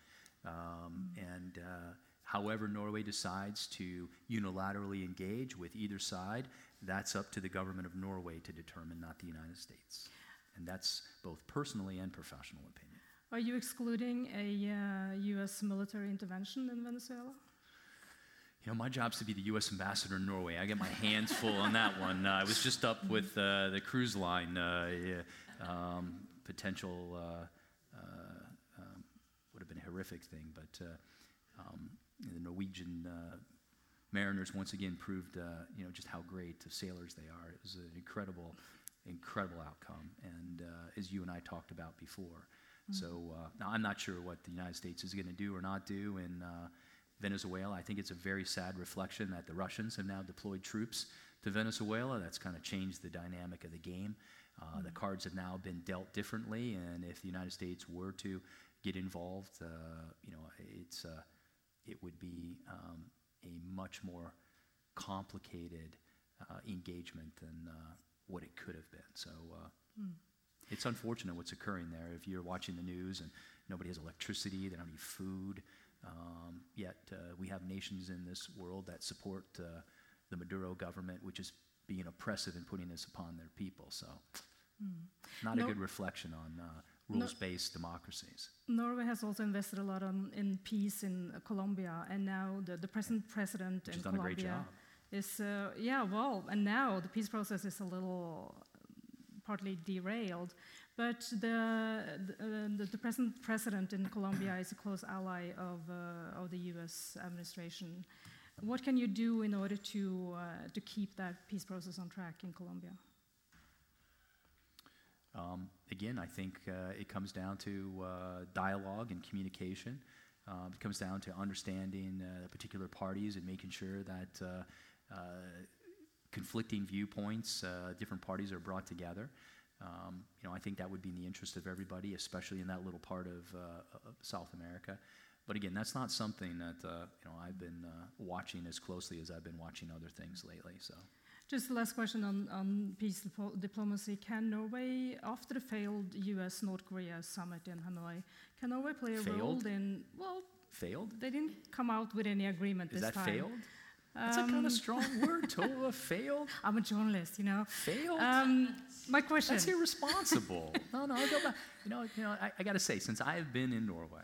Um, And uh, however Norway decides to unilaterally engage with either side, that's up to the government of Norway to determine, not the United States. And that's both personally and professional opinion. Are you excluding a uh, U.S. military intervention in Venezuela? You know, my job's to be the U.S. ambassador in Norway. I get my hands full on that one. Uh, I was just up with uh, the cruise line uh, yeah, um, potential. Uh, uh, um, would have been a horrific thing, but um, the Norwegian mariners once again proved, uh, you know, just how great of sailors they are. It was an incredible, incredible outcome, and uh, as you and I talked about before. So uh, now I'm not sure what the United States is going to do or not do in uh, Venezuela. I think it's a very sad reflection that the Russians have now deployed troops to Venezuela. That's kind of changed the dynamic of the game. Uh, The cards have now been dealt differently, and if the United States were to get involved, uh, you know, it's, uh, it would be um, a much more complicated uh, engagement than uh, what it could have been. So uh, it's unfortunate what's occurring there. If you're watching the news and nobody has electricity, they don't have any food, um, yet uh, we have nations in this world that support uh, the Maduro government, which is being oppressive and putting this upon their people. So not No- a good reflection on uh, rules-based democracies. Norway has also invested a lot on, in peace in uh, Colombia, and now the, the present president Which in has done a great Colombia job. is, uh, yeah, well, and now the peace process is a little partly derailed, but the, the, uh, the, the present president in Colombia is a close ally of, uh, of the U.S. administration. What can you do in order to, uh, to keep that peace process on track in Colombia? Um, again, I think uh, it comes down to uh, dialogue and communication. Um, it comes down to understanding uh, particular parties and making sure that uh, uh, conflicting viewpoints, uh, different parties are brought together. Um, you know, I think that would be in the interest of everybody, especially in that little part of, uh, of South America. But again, that's not something that uh, you know I've been uh, watching as closely as I've been watching other things lately. So. Just the last question on, on peace diplomacy. Can Norway, after the failed US North Korea summit in Hanoi, can Norway play a role Failed? in, well, Failed? they didn't come out with any agreement Is this that time. failed? That's a kind Um, of strong word, Tove. Failed? I'm a journalist, you know. Failed? Um, my question. That's irresponsible. no, no, I go back. You know, you know I, I got to say, since I have been in Norway,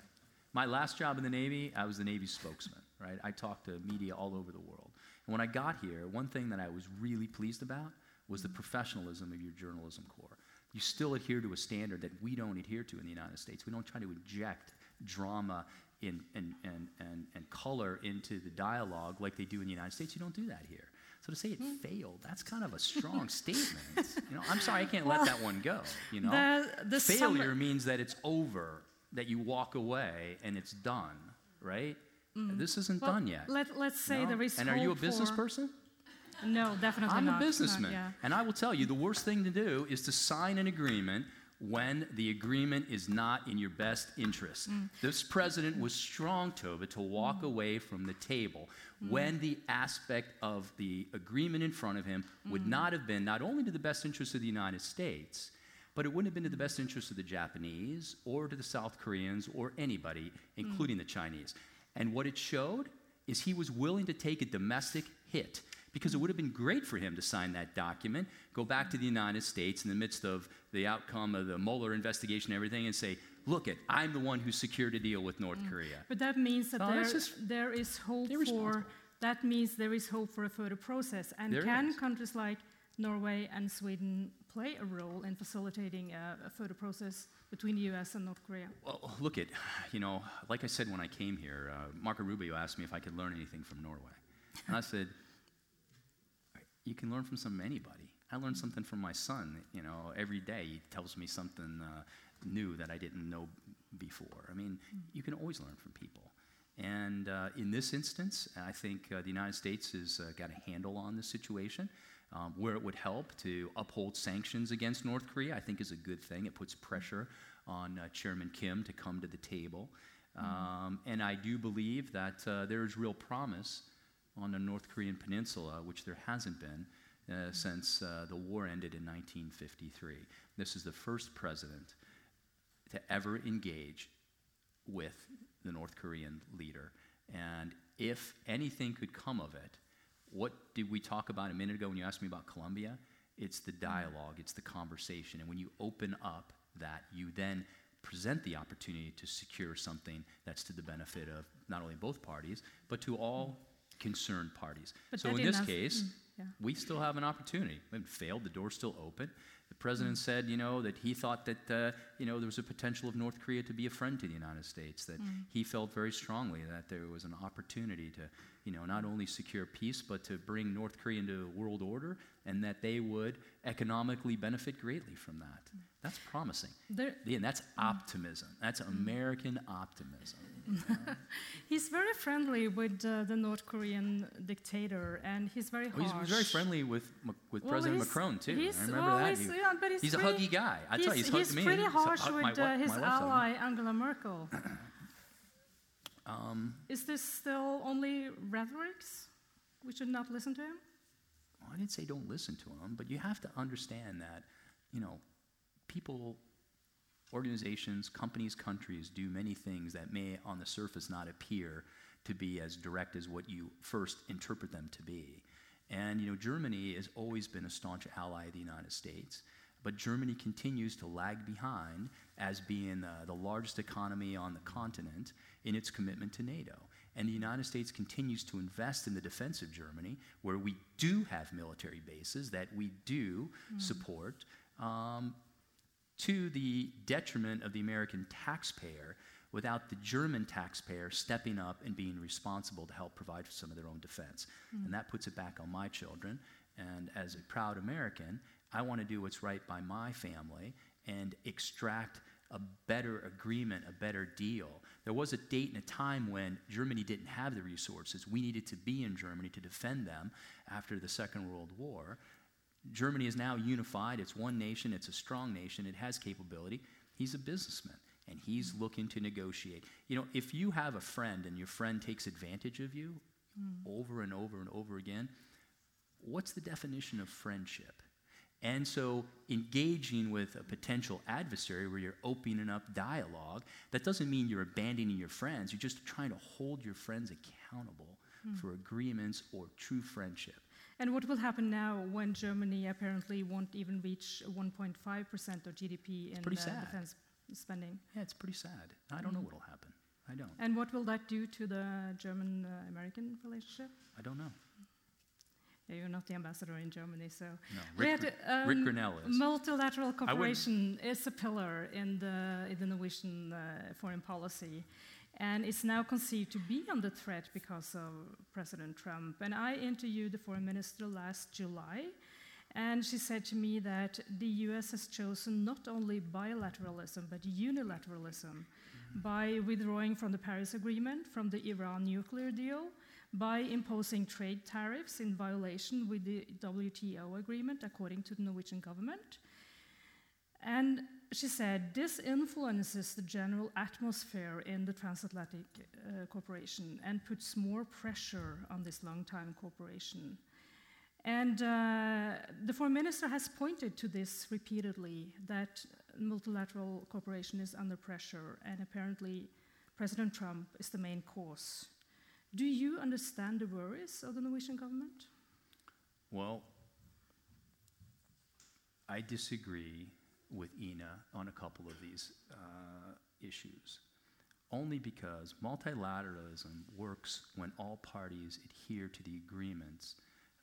my last job in the Navy, I was the Navy spokesman, right? I talked to media all over the world. And when I got here, one thing that I was really pleased about was the professionalism of your journalism corps. You still adhere to a standard that we don't adhere to in the United States. We don't try to inject drama in, and, and, and, and color into the dialogue like they do in the United States. You don't do that here. So to say it hmm. failed, that's kind of a strong statement. You know, I'm sorry, I can't let that one go. You know, The- the failure summit- means that it's over, that you walk away and it's done, right? Hmm. This isn't well, done yet. Let, let's say No? there is and are you a business person? No, definitely I'm not. a Not- businessman. yeah. And I will tell you the worst thing to do is to sign an agreement when the agreement is not in your best interest. Mm. This president was strong, Tove, to walk away from the table Mm. when the aspect of the agreement in front of him would Mm. not have been not only to the best interest of the United States, but it wouldn't have been to the best interest of the Japanese or to the South Koreans or anybody, including the Chinese. And what it showed is he was willing to take a domestic hit because it would have been great for him to sign that document, go back to the United States in the midst of the outcome of the Mueller investigation and everything, and say, look it, I'm the one who secured a deal with North Korea. But that means that there, just there is hope for that means there is hope for a further process. And There can countries like Norway and Sweden play a role in facilitating a, a further process between the U.S. and North Korea? Well, look at, you know, like I said when I came here, uh, Marco Rubio asked me if I could learn anything from Norway. And I said, you can learn from some anybody. I learn something from my son, you know, every day. He tells me something uh, new that I didn't know before. I mean, you can always learn from people. And uh, in this instance, I think uh, the United States has uh, got a handle on the situation. Um, where it would help to uphold sanctions against North Korea, I think is a good thing. It puts pressure on uh, Chairman Kim to come to the table. Um, and I do believe that uh, there is real promise on the North Korean peninsula, which there hasn't been uh, since uh, the war ended in 1953. This is the first president to ever engage with the North Korean leader. And if anything could come of it, what did we talk about a minute ago when you asked me about Colombia? It's the dialogue, it's the conversation. And when you open up that, you then present the opportunity to secure something that's to the benefit of not only both parties, but to all concerned parties. But so in this enough- case, mm, yeah. we still have an opportunity. We haven't failed, the door's still open. The president mm. said, you know, that he thought that, uh, you know, there was a potential of North Korea to be a friend to the United States, that mm. he felt very strongly that there was an opportunity to, you know, not only secure peace, but to bring North Korea into a world order, and that they would economically benefit greatly from that. Mm. That's promising. There, Yeah, that's optimism. That's American optimism. He's very friendly with uh, the North Korean dictator, and he's very harsh. he's, he's very friendly with, with Well, President Macron, too. he's- I remember well, that. He's, He- yeah, but he's, he's a huggy guy. I tell you, he's he's, he's me. pretty So, harsh uh, with wi- uh, his my ally Angela Merkel. Um, Is this still only rhetorics? We should not listen to him? well, I didn't say don't listen to him, but you have to understand that, you know, people, organizations, companies, countries do many things that may on the surface not appear to be as direct as what you first interpret them to be. And, you know, Germany has always been a staunch ally of the United States, but Germany continues to lag behind as being uh, the largest economy on the continent in its commitment to NATO. And the United States continues to invest in the defense of Germany, where we do have military bases that we do support, um, to the detriment of the American taxpayer without the German taxpayer stepping up and being responsible to help provide for some of their own defense. Hmm. And that puts it back on my children. And as a proud American, I want to do what's right by my family and extract a better agreement, a better deal. There was a date and a time when Germany didn't have the resources. We needed to be in Germany to defend them after the Second World War. Germany is now unified. It's one nation. It's a strong nation. It has capability. He's a businessman and he's looking to negotiate. You know, if you have a friend and your friend takes advantage of you hmm. over and over and over again, what's the definition of friendship? And so, engaging with a potential adversary where you're opening up dialogue, that doesn't mean you're abandoning your friends. You're just trying to hold your friends accountable hmm. for agreements or true friendship. And what will happen now when Germany apparently won't even reach 1.5% of GDP in uh, defense spending? Yeah, it's pretty sad. I don't know what'll happen. I don't. And what will that do to the German uh, American relationship? I don't know. Yeah, you're not the ambassador in Germany, so. No. Rick, Rick um, Grenell is. Multilateral cooperation is a pillar in the, in the Norwegian uh, foreign policy. And it's now conceived to be under threat because of President Trump. And I interviewed the foreign minister last July, and she said to me that the US has chosen not only bilateralism, but unilateralism mm-hmm. by withdrawing from the Paris Agreement, from the Iran nuclear deal, by imposing trade tariffs in violation with the WTO agreement, according to the Norwegian government. And she said this influences the general atmosphere in the transatlantic uh, cooperation and puts more pressure on this long-time cooperation. And uh, the foreign minister has pointed to this repeatedly that multilateral cooperation is under pressure, and apparently President Trump is the main cause. Do you understand the worries of the Norwegian government? Well, I disagree with Ine on a couple of these uh, issues. Only because multilateralism works when all parties adhere to the agreements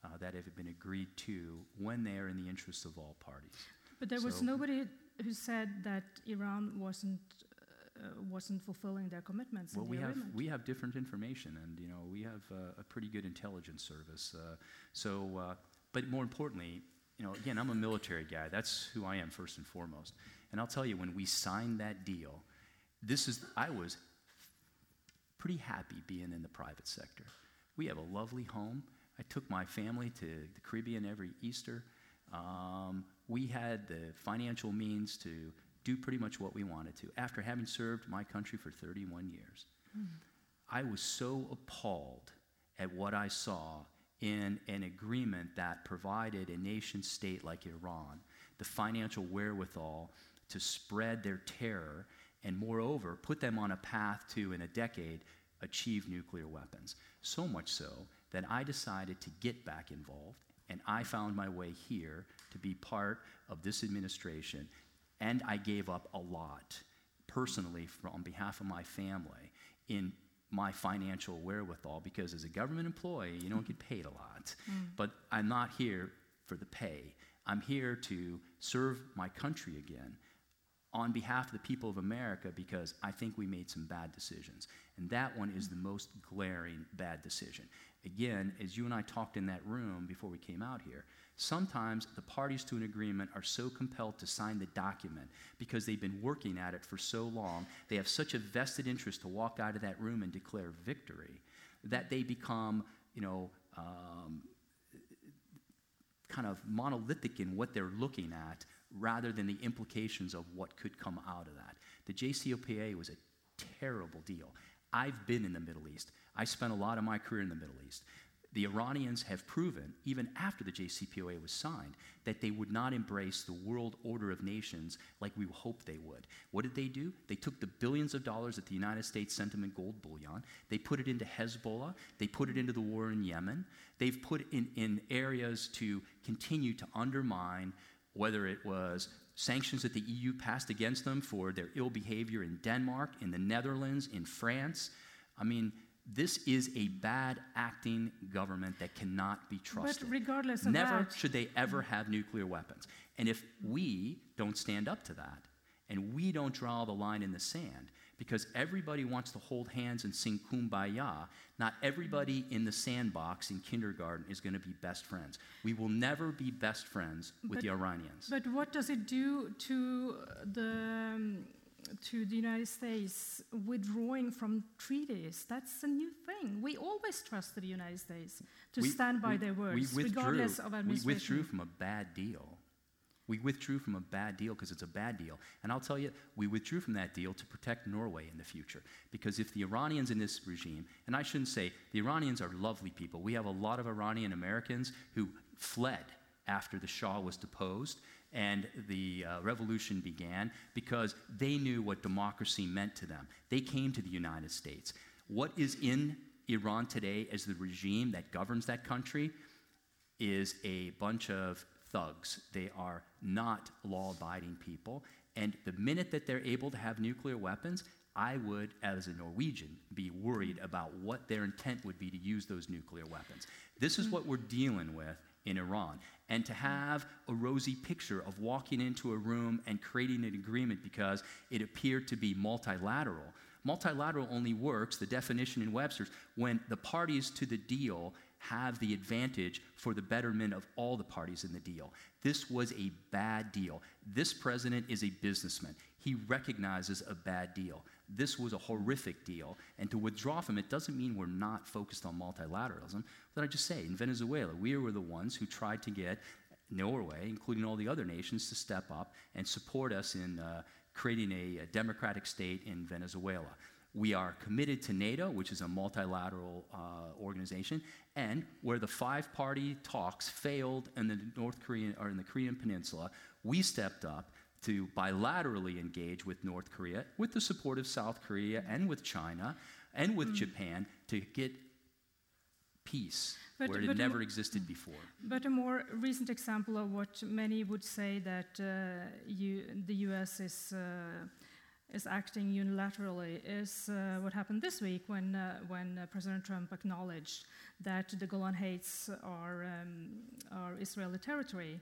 uh, that have been agreed to when they are in the interests of all parties. But there was nobody who said that Iran wasn't uh, wasn't fulfilling their commitments Well, we the have we have different information, and you know we have uh, a pretty good intelligence service. Uh, so, uh, but more importantly, you know, again, I'm a military guy. That's who I am first and foremost. And I'll tell you, when we signed that deal, this is I was pretty happy being in the private sector. We have a lovely home. I took my family to the Caribbean every Easter. Um, we had the financial means to do pretty much what we wanted to after having served my country for 31 years. I was so appalled at what I saw in an agreement that provided a nation state like Iran the financial wherewithal to spread their terror and, moreover, put them on a path to, in a decade, achieve nuclear weapons. So much so that I decided to get back involved, and I found my way here to be part of this administration, and I gave up a lot personally for, on behalf of my family in my financial wherewithal because as a government employee you don't get paid a lot mm. but i'm not here for the pay i'm here to serve my country again on behalf of the people of America because I think we made some bad decisions. And that one is the most glaring bad decision. Again, as you and I talked in that room before we came out here, sometimes the parties to an agreement are so compelled to sign the document because they've been working at it for so long, they have such a vested interest to walk out of that room and declare victory that they become, you know, um, kind of monolithic in what they're looking at rather than the implications of what could come out of that. The JCPOA was a terrible deal. I've been in the Middle East. I spent a lot of my career in the Middle East. The Iranians have proven, even after the JCPOA was signed, that they would not embrace the world order of nations like we hoped they would. What did they do? They took the billions of dollars that the United States sent them in gold bullion, they put it into Hezbollah, they put it into the war in Yemen, they've put in, in areas to continue to undermine whether it was sanctions that the EU passed against them for their ill behavior in Denmark, in the Netherlands, in France. I mean, this is a bad acting government that cannot be trusted. But regardless of Never that, should they ever have nuclear weapons. And if we don't stand up to that, and we don't draw the line in the sand, because everybody wants to hold hands and sing kumbaya, not everybody in the sandbox in kindergarten is going to be best friends. We will never be best friends with But- the Iranians. But what does it do to the um, to the United States withdrawing from treaties? That's a new thing. We always trusted the United States to We- stand by we- their words, regardless of We withdrew from a bad deal. We withdrew from a bad deal because it's a bad deal. And I'll tell you, we withdrew from that deal to protect Norway in the future. Because if the Iranians in this regime, and I shouldn't say, the Iranians are lovely people. We have a lot of Iranian Americans who fled after the Shah was deposed and the uh, revolution began because they knew what democracy meant to them. They came to the United States. What is in Iran today as the regime that governs that country is a bunch of thugs. They are not law abiding people. And the minute that they're able to have nuclear weapons, I would, as a Norwegian, be worried about what their intent would be to use those nuclear weapons. This is what we're dealing with in Iran. And to have a rosy picture of walking into a room and creating an agreement because it appeared to be multilateral. Multilateral only works, the definition in Webster's, when the parties to the deal have the advantage for the betterment of all the parties in the deal. This was a bad deal. This president is a businessman. He recognizes a bad deal. This was a horrific deal. And to withdraw from it doesn't mean we're not focused on multilateralism. What I just say, in Venezuela, we were the ones who tried to get Norway, including all the other nations, to step up and support us in uh, creating a, a democratic state in Venezuela. We are committed to NATO, which is a multilateral uh, organization, and where the five-party talks failed in the North Korean or in the Korean Peninsula, we stepped up to bilaterally engage with North Korea, with the support of South Korea and with China and with Japan to get peace But- where it but- never existed before. But a more recent example of what many would say that uh, you, the U.S. is uh, is acting unilaterally is uh, what happened this week when uh, when uh, President Trump acknowledged that the Golan Heights are um, are Israeli territory.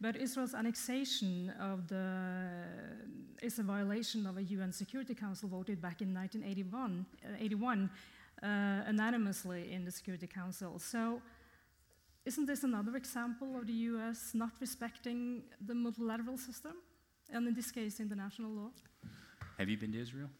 But Israel's annexation of the is a violation of a UN Security Council voted back in 1981, uh, 81, uh, unanimously in the Security Council. So, isn't this another example of the US not respecting the multilateral system, and in this case, international law? Have you been to Israel?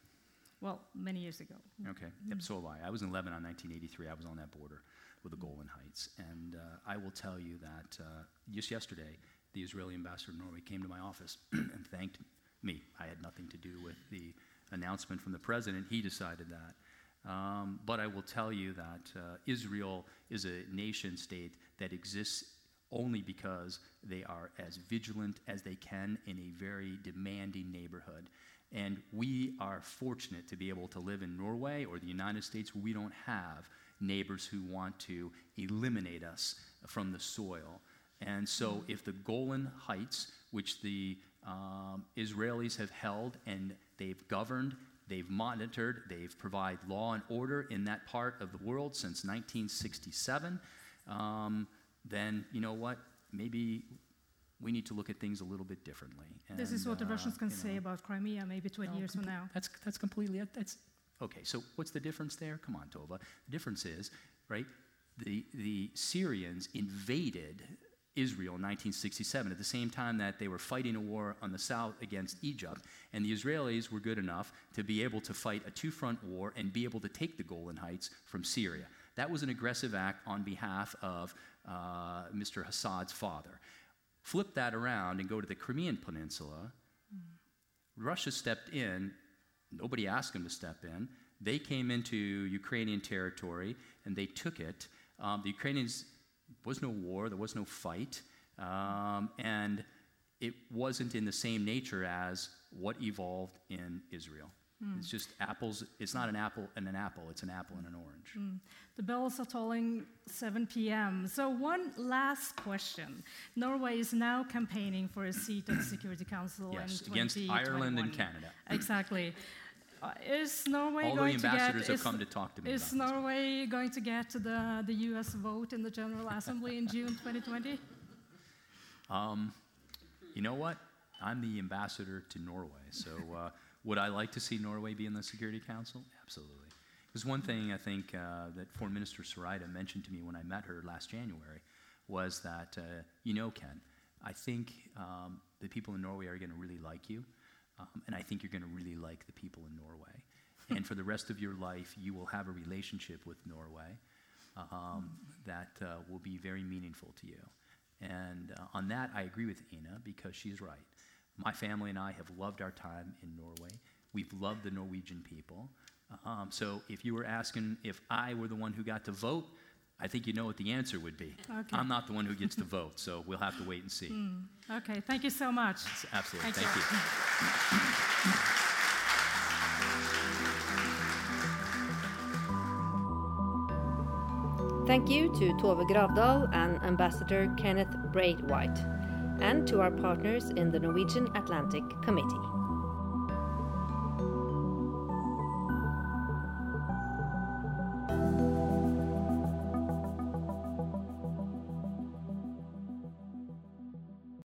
Well, many years ago. Okay, yep, so have I. I was in Lebanon in 1983. I was on that border with the Golan Heights. And uh, I will tell you that uh, just yesterday, the Israeli ambassador to Norway came to my office and thanked me. I had nothing to do with the announcement from the president. He decided that. Um, but I will tell you that uh, Israel is a nation state that exists only because they are as vigilant as they can in a very demanding neighborhood. And we are fortunate to be able to live in Norway or the United States where we don't have neighbors who want to eliminate us from the soil. And so, if the Golan Heights, which the um, Israelis have held and they've governed, they've monitored, they've provided law and order in that part of the world since 1967, um, then you know what? Maybe we need to look at things a little bit differently. this is And, what the uh, Russians can you say about Crimea maybe 20 no, years from now. That's, that's completely, that's, okay, so what's the difference there? Come on, Tove. The difference is, right, the, the Syrians invaded Israel in 1967 at the same time that they were fighting a war on the south against Egypt, and the Israelis were good enough to be able to fight a two front war and be able to take the Golan Heights from Syria. That was an aggressive act on behalf of uh, Mr. Assad's father. Flip that around and go to the Crimean Peninsula. Russia stepped in. Nobody asked them to step in. They came into Ukrainian territory and they took it. Um, the Ukrainians, was no war, there was no fight, um, and it wasn't in the same nature as what evolved in Israel. It's just apples, it's not an apple and an apple, it's an apple and an orange. The bells are tolling 7 p.m. So, one last question. Norway is now campaigning for a seat at the Security Council Yes, in against Ireland and Canada. Exactly. Uh, is Norway All the going to get? ambassadors have is- come to talk to me Is. Norway going to get the, the U.S. vote in the General Assembly in June 2020? Um, you know what? I'm the ambassador to Norway. So, uh, would I like to see Norway be in the Security Council? Absolutely. There's one thing I think uh, that Foreign Minister Søreide mentioned to me when I met her last January was that, uh, you know, Ken, I think um, the people in Norway are going to really like you, um, and I think you're going to really like the people in Norway. and for the rest of your life, you will have a relationship with Norway um, that uh, will be very meaningful to you. And uh, on that, I agree with Ine because she's right. My family and I have loved our time in Norway. We've loved the Norwegian people. Um, so if you were asking if I were the one who got to vote, I think you know what the answer would be. Okay. I'm not the one who gets to vote, so we'll have to wait and see. Hmm. Okay, thank you so much. Absolutely. Thank Thank, you. you. Thank you to Tove Gravdal and Ambassador Kenneth Braithwaite, and to our partners in the Norwegian Atlantic Committee.